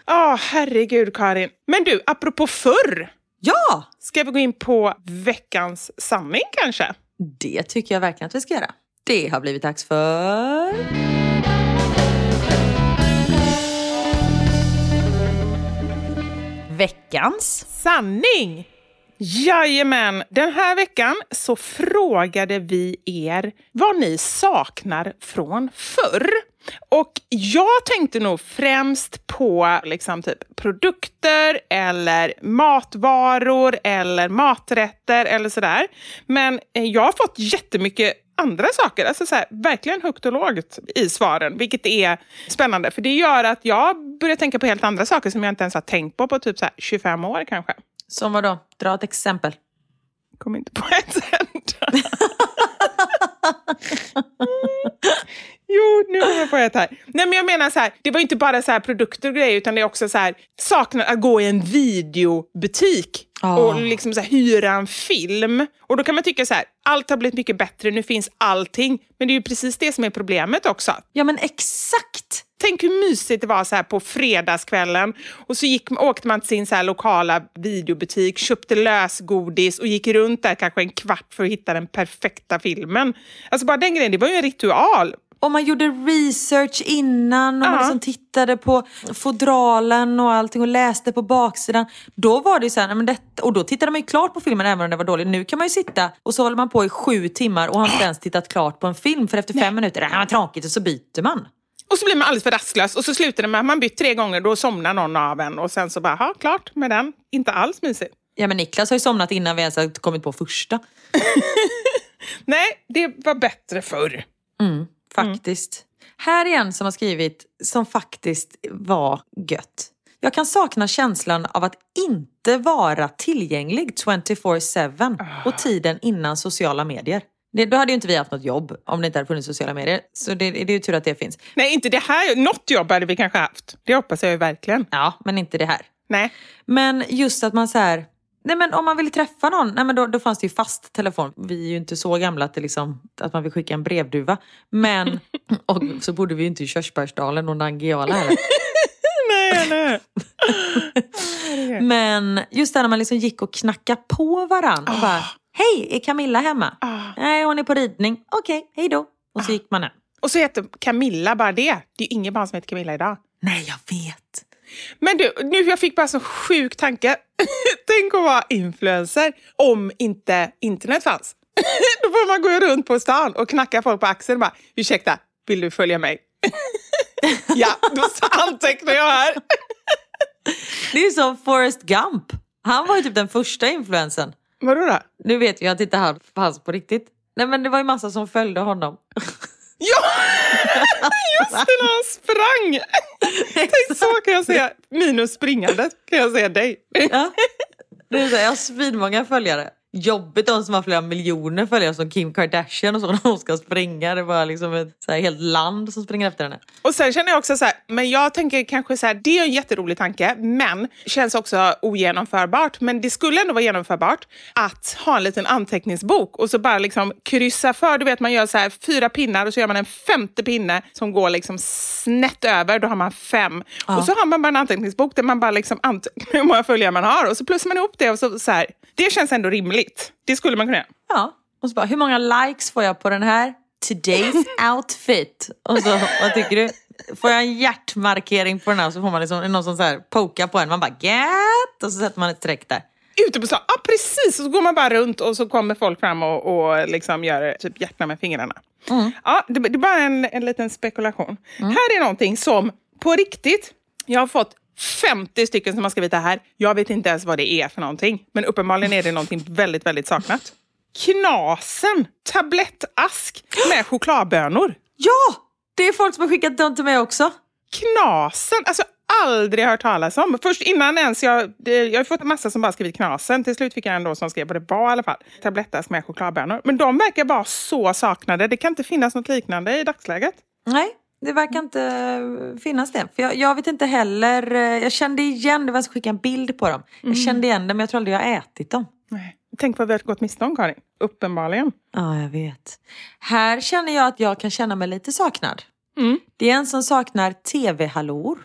Ja, herregud Karin. Men du, apropå förr. Ja! Ska vi gå in på veckans sanning kanske? Det tycker jag verkligen att vi ska göra. Det har blivit dags för... Veckans. Sanning! Jajamän! Den här veckan så frågade vi er vad ni saknar från förr. Och jag tänkte nog främst på liksom typ produkter eller matvaror eller maträtter eller sådär. Men eh, jag har fått jättemycket andra saker, alltså så här, verkligen högt och lågt i svaren, vilket är spännande. För det gör att jag börjar tänka på helt andra saker som jag inte ens har tänkt på på typ så här 25 år kanske. Som vad då? Dra ett exempel. Kom inte på ett enda. Jo, nu kommer jag på ett här. Nej, men jag menar så här, det var inte bara så här produkter och grejer, utan det är också så här, saknar att gå i en videobutik Ja. och liksom så här, hyra en film. Och då kan man tycka så här, allt har blivit mycket bättre, nu finns allting. Men det är ju precis det som är problemet också. Ja men exakt! Tänk hur mysigt det var så här på fredagskvällen och så gick, åkte man till sin så här lokala videobutik, köpte lösgodis och gick runt där kanske en kvart för att hitta den perfekta filmen. Alltså bara den grejen, det var ju en ritual. Och man gjorde research innan och man liksom tittade på fodralen och allting och läste på baksidan. Då var det ju så här, nej, men detta, och då tittade man ju klart på filmen även om den var dålig. Nu kan man ju sitta och så håller man på i sju timmar och har inte ens tittat klart på en film för efter fem minuter, det här var tråkigt och så byter man. Och så blir man alldeles för rastlös och så slutar det med att man bytt tre gånger, då somnar någon av en och sen så bara, ha klart med den. Inte alls mysigt. Ja men Niklas har ju somnat innan vi ens har kommit på första. Nej, det var bättre förr. Faktiskt. Här är en som har skrivit som faktiskt var gött. Jag kan sakna känslan av att inte vara tillgänglig 24-7 och tiden innan sociala medier. Det, då hade ju inte vi haft något jobb om det inte hade funnits sociala medier. Så det, det är ju tur att det finns. Nej, inte det här. Något jobb hade vi kanske haft. Det hoppas jag ju verkligen. Ja, men inte det här. Nej. Men just att man så här, nej men om man vill träffa någon, nej men då, då fanns det ju fast telefon. Vi är ju inte så gamla att, det liksom, att man vill skicka en brevduva. Men, och så bodde vi ju inte i Körsbärsdalen och Nangijala heller. Nej, nej. Men just det när man liksom gick och knackade på varann och bara Hej, är Camilla hemma? Nej, hon är på ridning. Okej, hej då. Och så gick man hem. Och så heter Camilla bara det. Det är ju ingen barn som heter Camilla idag. Nej, jag vet. Men du, nu jag fick bara så sjuk tanke. Tänk att vara influencer om inte internet fanns. Då får man gå runt på stan och knacka folk på axeln och bara, ursäkta, Vill du följa mig? ja, då antecknar jag här. Det är som Forrest Gump. Han var ju typ den första influensen. Vadå då? Nu vet jag att inte han fanns på riktigt. Nej men det var ju massa som följde honom. Ja! Just det, när han sprang! Tänk så kan jag säga, minus springandet kan jag säga dig. Ja. Här, jag har svinmånga följare. Jobbigt de som har flera miljoner följare som Kim Kardashian och så när hon ska springa. Det var liksom ett så här, helt land som springer efter henne. Och sen känner jag också så här, men jag tänker kanske så här, det är en jätterolig tanke, men känns också ogenomförbart. Men det skulle ändå vara genomförbart att ha en liten anteckningsbok och så bara liksom kryssa för. Du vet, man gör så här fyra pinnar och så gör man en femte pinne som går liksom snett över. Då har man fem. Ja. Och så har man bara en anteckningsbok där man bara liksom antecknar hur många följare man har och så plussar man ihop det och så, så här. Det känns ändå rimligt. Det skulle man kunna göra. Ja. Och så bara, hur många likes får jag på den här today's outfit? Och så, vad tycker du? Får jag en hjärtmarkering på den här så får man liksom någon som så här pokar på en. Man bara get! Och så sätter man ett streck där. Ute på stan, ja precis! Och så går man bara runt och så kommer folk fram och, och liksom gör typ hjärtan med fingrarna. Ja, det, det är bara en, en liten spekulation. Här är någonting som på riktigt, jag har fått 50 stycken som har skrivit det här. Jag vet inte ens vad det är för någonting. Men uppenbarligen är det någonting väldigt, väldigt saknat. Knasen! Tablettask med chokladbönor. Ja! Det är folk som har skickat dem till mig också. Knasen! Alltså aldrig hört talas om. Först innan ens jag... Jag har fått en massa som bara skrivit knasen. Till slut fick jag en då som skrev vad det var i alla fall. Tablettask med chokladbönor. Men de verkar vara så saknade. Det kan inte finnas något liknande i dagsläget. Nej, det verkar inte finnas det. För jag, jag vet inte heller. eh, Jag kände igen, det var en som skickade en bild på dem. Jag kände igen dem men jag tror aldrig jag har ätit dem. Nej. Tänk vad vi har gått miste om Karin. Uppenbarligen. Ja, jag vet. Här känner jag att jag kan känna mig lite saknad. Mm. Det är en som saknar tv-hallor.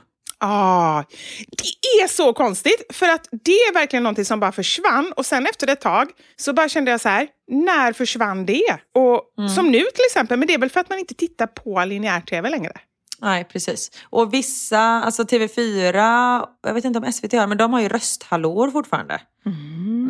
Ah, det är så konstigt, för att det är verkligen någonting som bara försvann och sen efter ett tag så bara kände jag så här, när försvann det? Och som nu till exempel, men det är väl för att man inte tittar på linjär-tv längre. Nej, precis. Och vissa, alltså TV4, jag vet inte om SVT har men de har ju rösthallår fortfarande.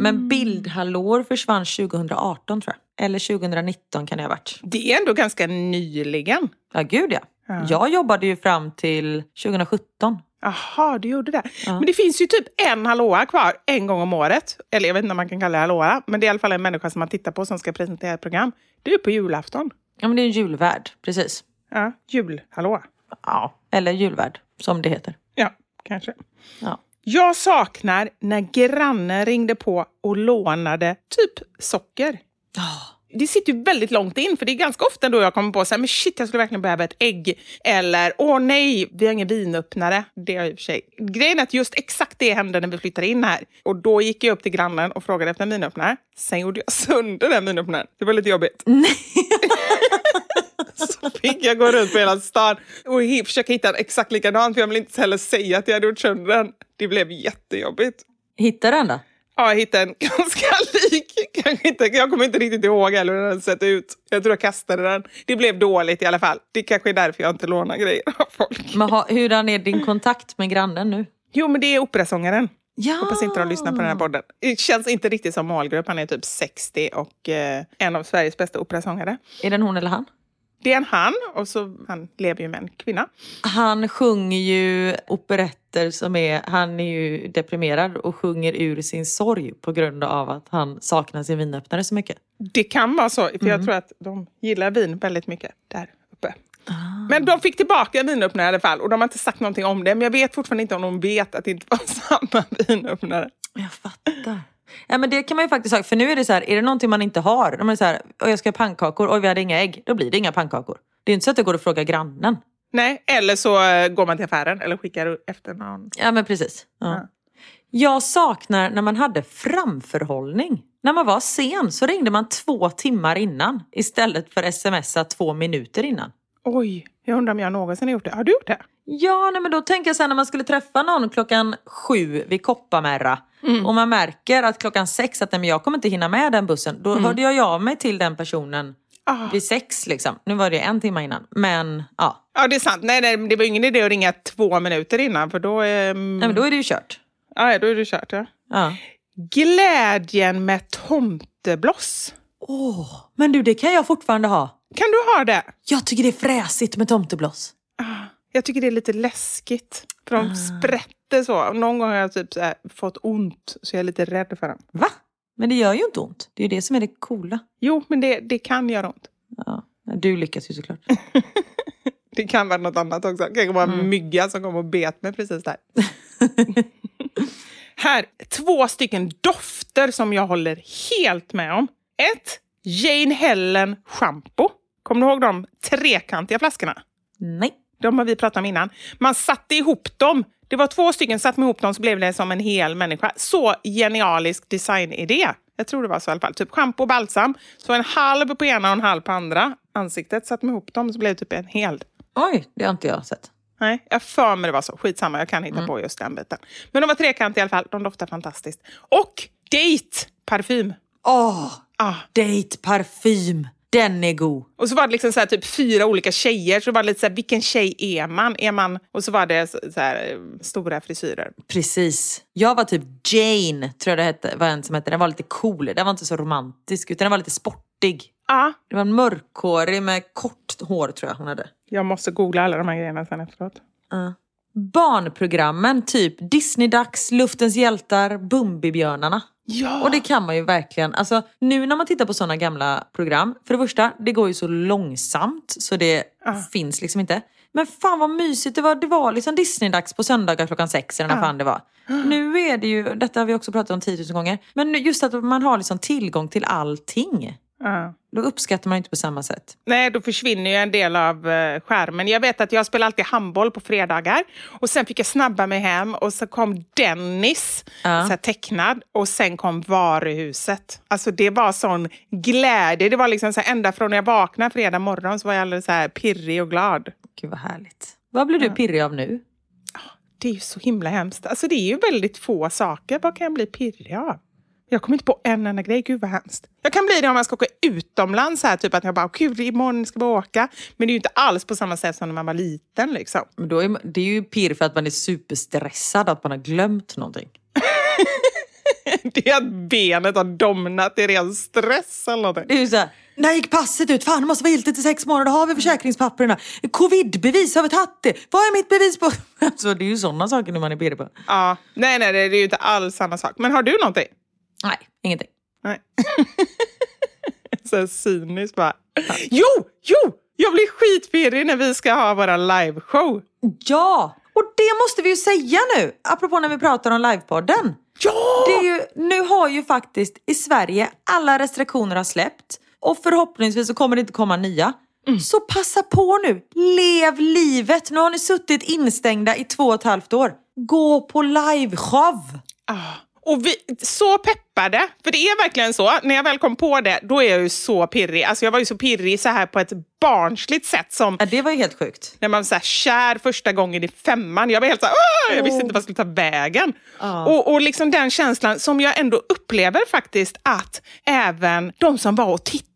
Men bildhallår försvann 2018 tror jag. Eller 2019 kan det ha varit. Det är ändå ganska nyligen. Ja, gud ja. Ja. Jag jobbade ju fram till 2017. Jaha, du gjorde det. Men det finns ju typ en hallåa kvar en gång om året. Eller jag vet inte om man kan kalla det hallåa, men det är i alla fall en människa som man tittar på som ska presentera ett program. Det är på julafton. Ja, men det är en julvärd, precis. Ja, julhallåa. Ja, eller julvärd som det heter. Ja, kanske. Ja. Jag saknar när grannen ringde på och lånade typ socker. Det sitter ju väldigt långt in, för det är ganska ofta då jag kommer på så här, men shit, jag skulle verkligen behöva ett ägg. Eller, åh nej, vi har ingen vinöppnare. Det har jag i och för sig. Grejen är att just exakt det hände när vi flyttade in här. Och då gick jag upp till grannen och frågade efter en vinöppnare. Sen gjorde jag sönder den vinöppnaren. Det var lite jobbigt. så fick jag gå runt på hela stan och försöka hitta en exakt likadan, för jag vill inte heller säga att jag hade gjort sönder den. Det blev jättejobbigt. Hittade den då? Ja, jag hittade en ganska lik. Kanske inte, jag kommer inte riktigt ihåg hur den hade sett ut. Jag tror jag kastade den. Det blev dåligt i alla fall. Det kanske är därför jag inte lånar grejer av folk. Men ha, hurdan är din kontakt med grannen nu? Jo, men det är operasångaren. Ja. Hoppas inte de lyssnar på den här podden. Det känns inte riktigt som målgrupp. Han är typ 60 och eh, en av Sveriges bästa operasångare. Är den hon eller han? Det är en han och så han lever ju med en kvinna. Han sjunger ju operetter som är, han är ju deprimerad och sjunger ur sin sorg på grund av att han saknar sin vinöppnare så mycket. Det kan vara så, för jag tror att de gillar vin väldigt mycket där uppe. Men de fick tillbaka en vinöppnare i alla fall och de har inte sagt någonting om det. Men jag vet fortfarande inte om de vet att det inte var samma vinöppnare. Jag fattar. Ja men det kan man ju faktiskt säga, för nu är det så här, är det någonting man inte har, om man är så här, "Oj, jag ska ha pannkakor, oj vi hade inga ägg, då blir det inga pannkakor. Det är inte så att det går att fråga grannen. Nej, eller så eh, går man till affären eller skickar efter någon. Ja men precis. Ja. Jag saknar när man hade framförhållning. När man var sen så ringde man två timmar innan istället för smsa två minuter innan. Oj, jag undrar om jag någonsin har gjort det. Har du gjort det? Ja, nej, men då tänker jag sen när man skulle träffa någon klockan sju vid Kopparmärra och man märker att klockan sex att nej, men jag kommer inte hinna med den bussen. Då hörde jag av mig till den personen Ah. vid sex liksom. Nu var det en timme innan. Men ja, Ja, det är sant. Nej, nej, det var ingen idé att ringa två minuter innan för då, är, nej, men då är det ju kört. ja, då är det kört. Ja. Ja. Glädjen med tomtebloss. Åh, men du det kan jag fortfarande ha. Kan du ha det? Jag tycker det är fräsigt med tomtebloss. Jag tycker det är lite läskigt. För de Ah. sprätter så. Någon gång har jag typ här fått ont, så jag är lite rädd för dem. Va? Men det gör ju inte ont. Det är ju det som är det coola. Jo, men det, det kan göra ont. Ja. Du lyckas ju såklart. Det kan vara något annat också. Det kan vara Mm. en mygga som kom och bet mig precis där. Här, två stycken dofter som jag håller helt med om. Ett, Jane Helen shampoo. Kommer du ihåg de trekantiga flaskorna? Nej. De har vi pratat om innan. Man satte ihop dem. Det var två stycken, satte man ihop dem så blev det som en hel människa. Så genialisk designidé. Jag tror det var så i alla fall. Typ shampoo och balsam. Så en halv på ena och en halv på andra ansiktet. Satte man ihop dem så blev det typ en hel. Oj, det har inte jag sett. Nej, jag för mig det var så. Skitsamma, jag kan hitta Mm. på just den biten. Men de var trekantiga i alla fall. De doftar fantastiskt. Och Date parfym. Åh, Ah. date parfym. Den är god. Och så var det liksom så här, typ fyra olika tjejer. Så det var lite så här, vilken tjej är man? Är man? Och så var det så här, eh, stora frisyrer. Precis. Jag var typ Jane, tror jag det hette, var en som hette. Den var lite cool. Den var inte så romantisk, utan den var lite sportig. Ja, Det var en mörkhårig med kort hår tror jag hon hade. jag måste googla alla de här grejerna sen efteråt. Ja. Barnprogrammen, typ Disney-dags, Luftens hjältar, Bumbibjörnarna. Ja! Och det kan man ju verkligen. Alltså, nu när man tittar på sådana gamla program, för det första, det går ju så långsamt så det Ja. finns liksom inte. Men fan vad mysigt det var. Det var liksom Disney-dags på söndagar klockan sex eller när fan det var. Nu är det ju, detta har vi också pratat om 10 000 gånger, men just att man har liksom tillgång till allting. Ja. Då uppskattar man inte på samma sätt. Nej, då försvinner ju en del av eh, skärmen. Jag vet att jag spelar alltid handboll på fredagar. Och sen fick jag snabba mig hem och så kom Dennis, Ja. så tecknad. Och sen kom varuhuset. Alltså det var sån glädje. Det var liksom så här, ända från när jag vaknade fredag morgon så var jag alldeles så här pirrig och glad. Gud vad härligt. Vad blir du pirrig av nu? Det är ju så himla hemskt. Alltså det är ju väldigt få saker. Vad kan jag bli pirrig av? Jag kommer inte på en enda grej. Gud vad hemskt. Jag kan bli det om jag ska åka utomlands. Här, typ att jag bara, kul imorgon ska vi åka. Men det är ju inte alls på samma sätt som när man var liten. Liksom. Men då är, man- det är ju pirr för att man är superstressad, att man har glömt någonting. Det är att benet har domnat i ren stress eller någonting. Det är ju såhär, när gick passet ut? Fan det måste vara giltigt i sex månader, har vi försäkringspapperna? Covidbevis, har vi tagit det? Vad är mitt bevis på? Alltså det är ju sådana saker nu man är pirrig på. Ja, nej, nej, det är ju inte alls samma sak. Men har du någonting? Nej, ingenting. Nej. så cyniskt bara. Jo, jo! Jag blir skitpirrig när vi ska ha våra liveshow. Ja! Och det måste vi ju säga nu, apropå när vi pratar om livepodden. Ja! Det är ju, nu har ju faktiskt i Sverige alla restriktioner har släppt och förhoppningsvis så kommer det inte komma nya. Så passa på nu, lev livet. Nu har ni suttit instängda i två och ett halvt år. Gå på liveshow. Ah, Och vi, så peppade, för det är verkligen så. När jag väl kom på det, då är jag ju så pirrig. Alltså jag var ju så pirrig så här på ett barnsligt sätt som Ja, det var ju helt sjukt. när man var så här kär första gången i femman. Jag var helt så här, "Åh!" jag visste inte vad jag skulle ta vägen. Och, och liksom den känslan som jag ändå upplever faktiskt att även de som var och tittade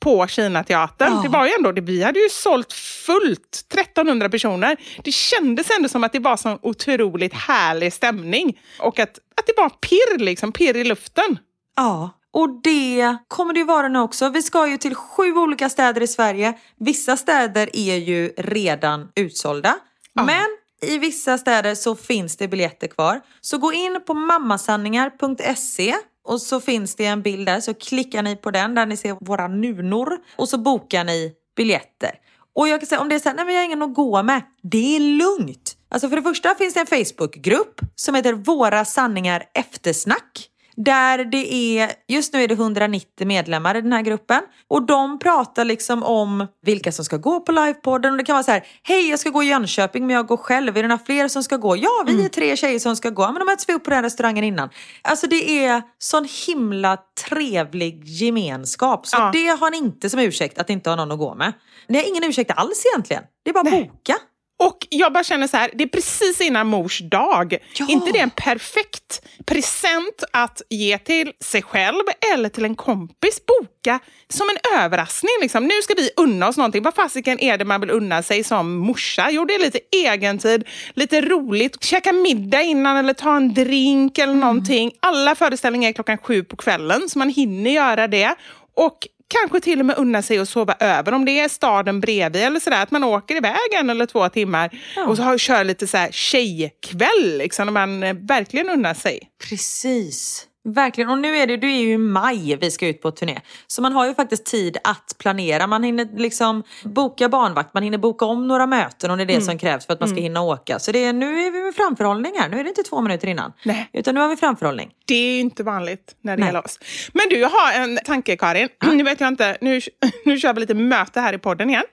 på Kinateatern, det var ju ändå, det, vi hade ju sålt fullt, 1300 personer. Det kändes ändå som att det var sån otroligt härlig stämning. Och att, att det var pirr, liksom, pirr i luften. Ja, och det kommer det ju vara nu också. Vi ska ju till sju olika städer i Sverige. Vissa städer är ju redan utsålda. Men i vissa städer så finns det biljetter kvar. Så gå in på mammasanningar.se och så finns det en bild där så klickar ni på den där ni ser våra nunor och så bokar ni biljetter. Och jag kan säga om det är så här, nej men jag har ingen att gå med. Det är lugnt. Alltså för det första finns det en Facebookgrupp som heter Våra sanningar eftersnack. Där det är, just nu är det 190 medlemmar i den här gruppen. Och de pratar liksom om vilka som ska gå på livepodden. Och det kan vara så här, hej jag ska gå i Jönköping men jag går själv. Är det några fler som ska gå? Ja, vi är tre tjejer som ska gå. Men då möts vi upp på den restaurangen innan. Alltså det är sån himla trevlig gemenskap. Så Ja. det har ni inte som ursäkt att inte ha någon att gå med. Ni har ingen ursäkt alls egentligen. Det är bara att boka. Och jag bara känner så här, det är precis innan mors dag. Ja. inte det en perfekt present att ge till sig själv eller till en kompis? Boka som en överraskning. Liksom. Nu ska vi unna oss någonting. Vad fasiken är det man vill unna sig som morsa? Jo, det är lite egentid, lite roligt, käka middag innan eller ta en drink eller någonting. Alla föreställningar är klockan sju på kvällen, så man hinner göra det. Och kanske till och med unna sig att sova över om det är staden bredvid eller sådär. Att man åker iväg en eller två timmar Ja. och så har, kör lite så här tjejkväll liksom, när man eh, verkligen unnar sig. Precis. Verkligen. Och nu är det, det är ju i maj vi ska ut på turné. Så man har ju faktiskt tid att planera. Man hinner liksom boka barnvakt, man hinner boka om några möten om det är det Mm. som krävs för att man ska hinna åka. Så det är, nu är vi med framförhållning här. Nu är det inte två minuter innan. Nej. Utan nu har vi framförhållning. Det är ju inte vanligt när det Nej. gäller oss. Men du, jag har en tanke Karin. Nu vet jag inte, nu, nu kör vi lite möte här i podden igen.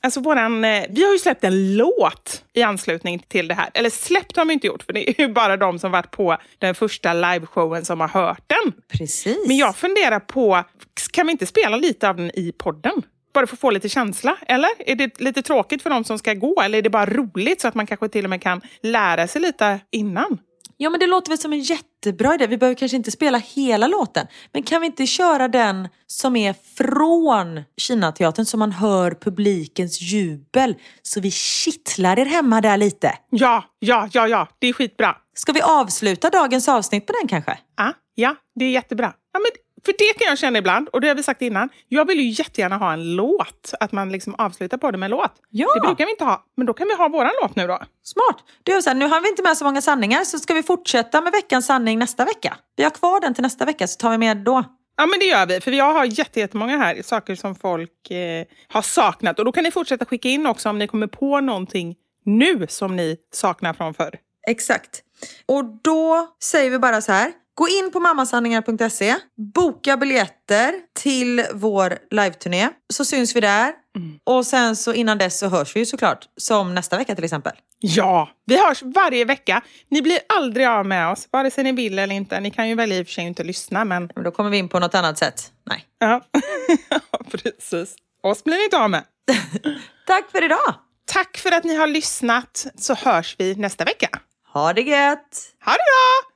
Alltså våran, eh, vi har ju släppt en låt i anslutning till det här. Eller släppt har vi inte gjort, för det är ju bara de som varit på den första liveshowen som har hört den. Precis. Men jag funderar på, kan vi inte spela lite av den i podden? Bara för att få lite känsla, eller? Är det lite tråkigt för de som ska gå, eller är det bara roligt så att man kanske till och med kan lära sig lite innan? Ja men det låter väl som en jättebra idé. Vi behöver kanske inte spela hela låten. Men kan vi inte köra den som är från Kinateatern så man hör publikens jubel? Så vi kittlar er hemma där lite. Ja, ja, ja, ja, det är skitbra. Ska vi avsluta dagens avsnitt på den kanske? Ja, ja, det är jättebra. Ja, men för det kan jag känna ibland, och det har vi sagt innan. Jag vill ju jättegärna ha en låt, att man liksom avslutar på det med en låt. Ja. Det brukar vi inte ha, men då kan vi ha våran låt nu då. Smart. Du, så här, nu har vi inte med så många sanningar så ska vi fortsätta med veckans sanning nästa vecka. Vi har kvar den till nästa vecka så tar vi med då. Ja, men det gör vi, för jag har jätte- jättemånga här saker som folk eh, har saknat. Och då kan ni fortsätta skicka in också om ni kommer på någonting nu som ni saknar från förr. Exakt. Och då säger vi bara så här. Gå in på mammasanningar.se, boka biljetter till vår liveturné så syns vi där. Och sen så innan dess så hörs vi ju såklart, som nästa vecka till exempel. Ja, vi hörs varje vecka. Ni blir aldrig av med oss, vare sig ni vill eller inte. Ni kan ju välja i och för sig inte lyssna, men... Men då kommer vi in på något annat sätt. Nej. Ja, precis. Oss blir ni inte av med. Tack för idag! Tack för att ni har lyssnat, så hörs vi nästa vecka. Ha det gött! Ha det bra!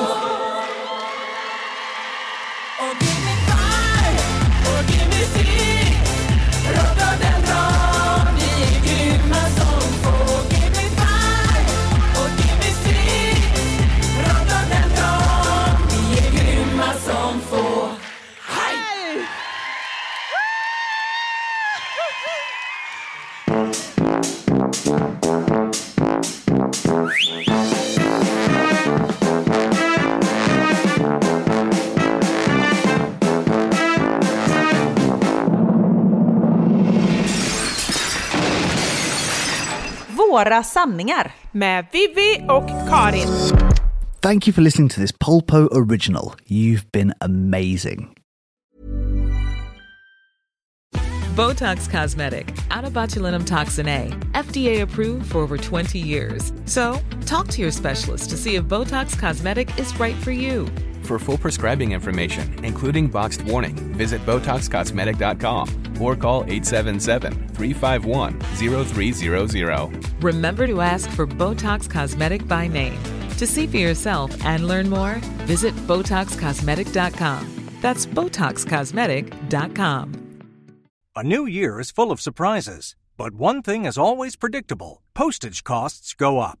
Våra sanningar. Med Vivi och Karin. Thank you for listening to this Polpo original. You've been amazing. Botox Cosmetic, out of botulinum toxin A, FDA approved for over 20 years. So, talk to your specialist to see if Botox Cosmetic is right for you. For full prescribing information, including boxed warning, visit BotoxCosmetic.com or call 877-351-0300. Remember to ask for Botox Cosmetic by name. To see for yourself and learn more, visit BotoxCosmetic.com. That's BotoxCosmetic.com. A new year is full of surprises, but one thing is always predictable postage costs go up.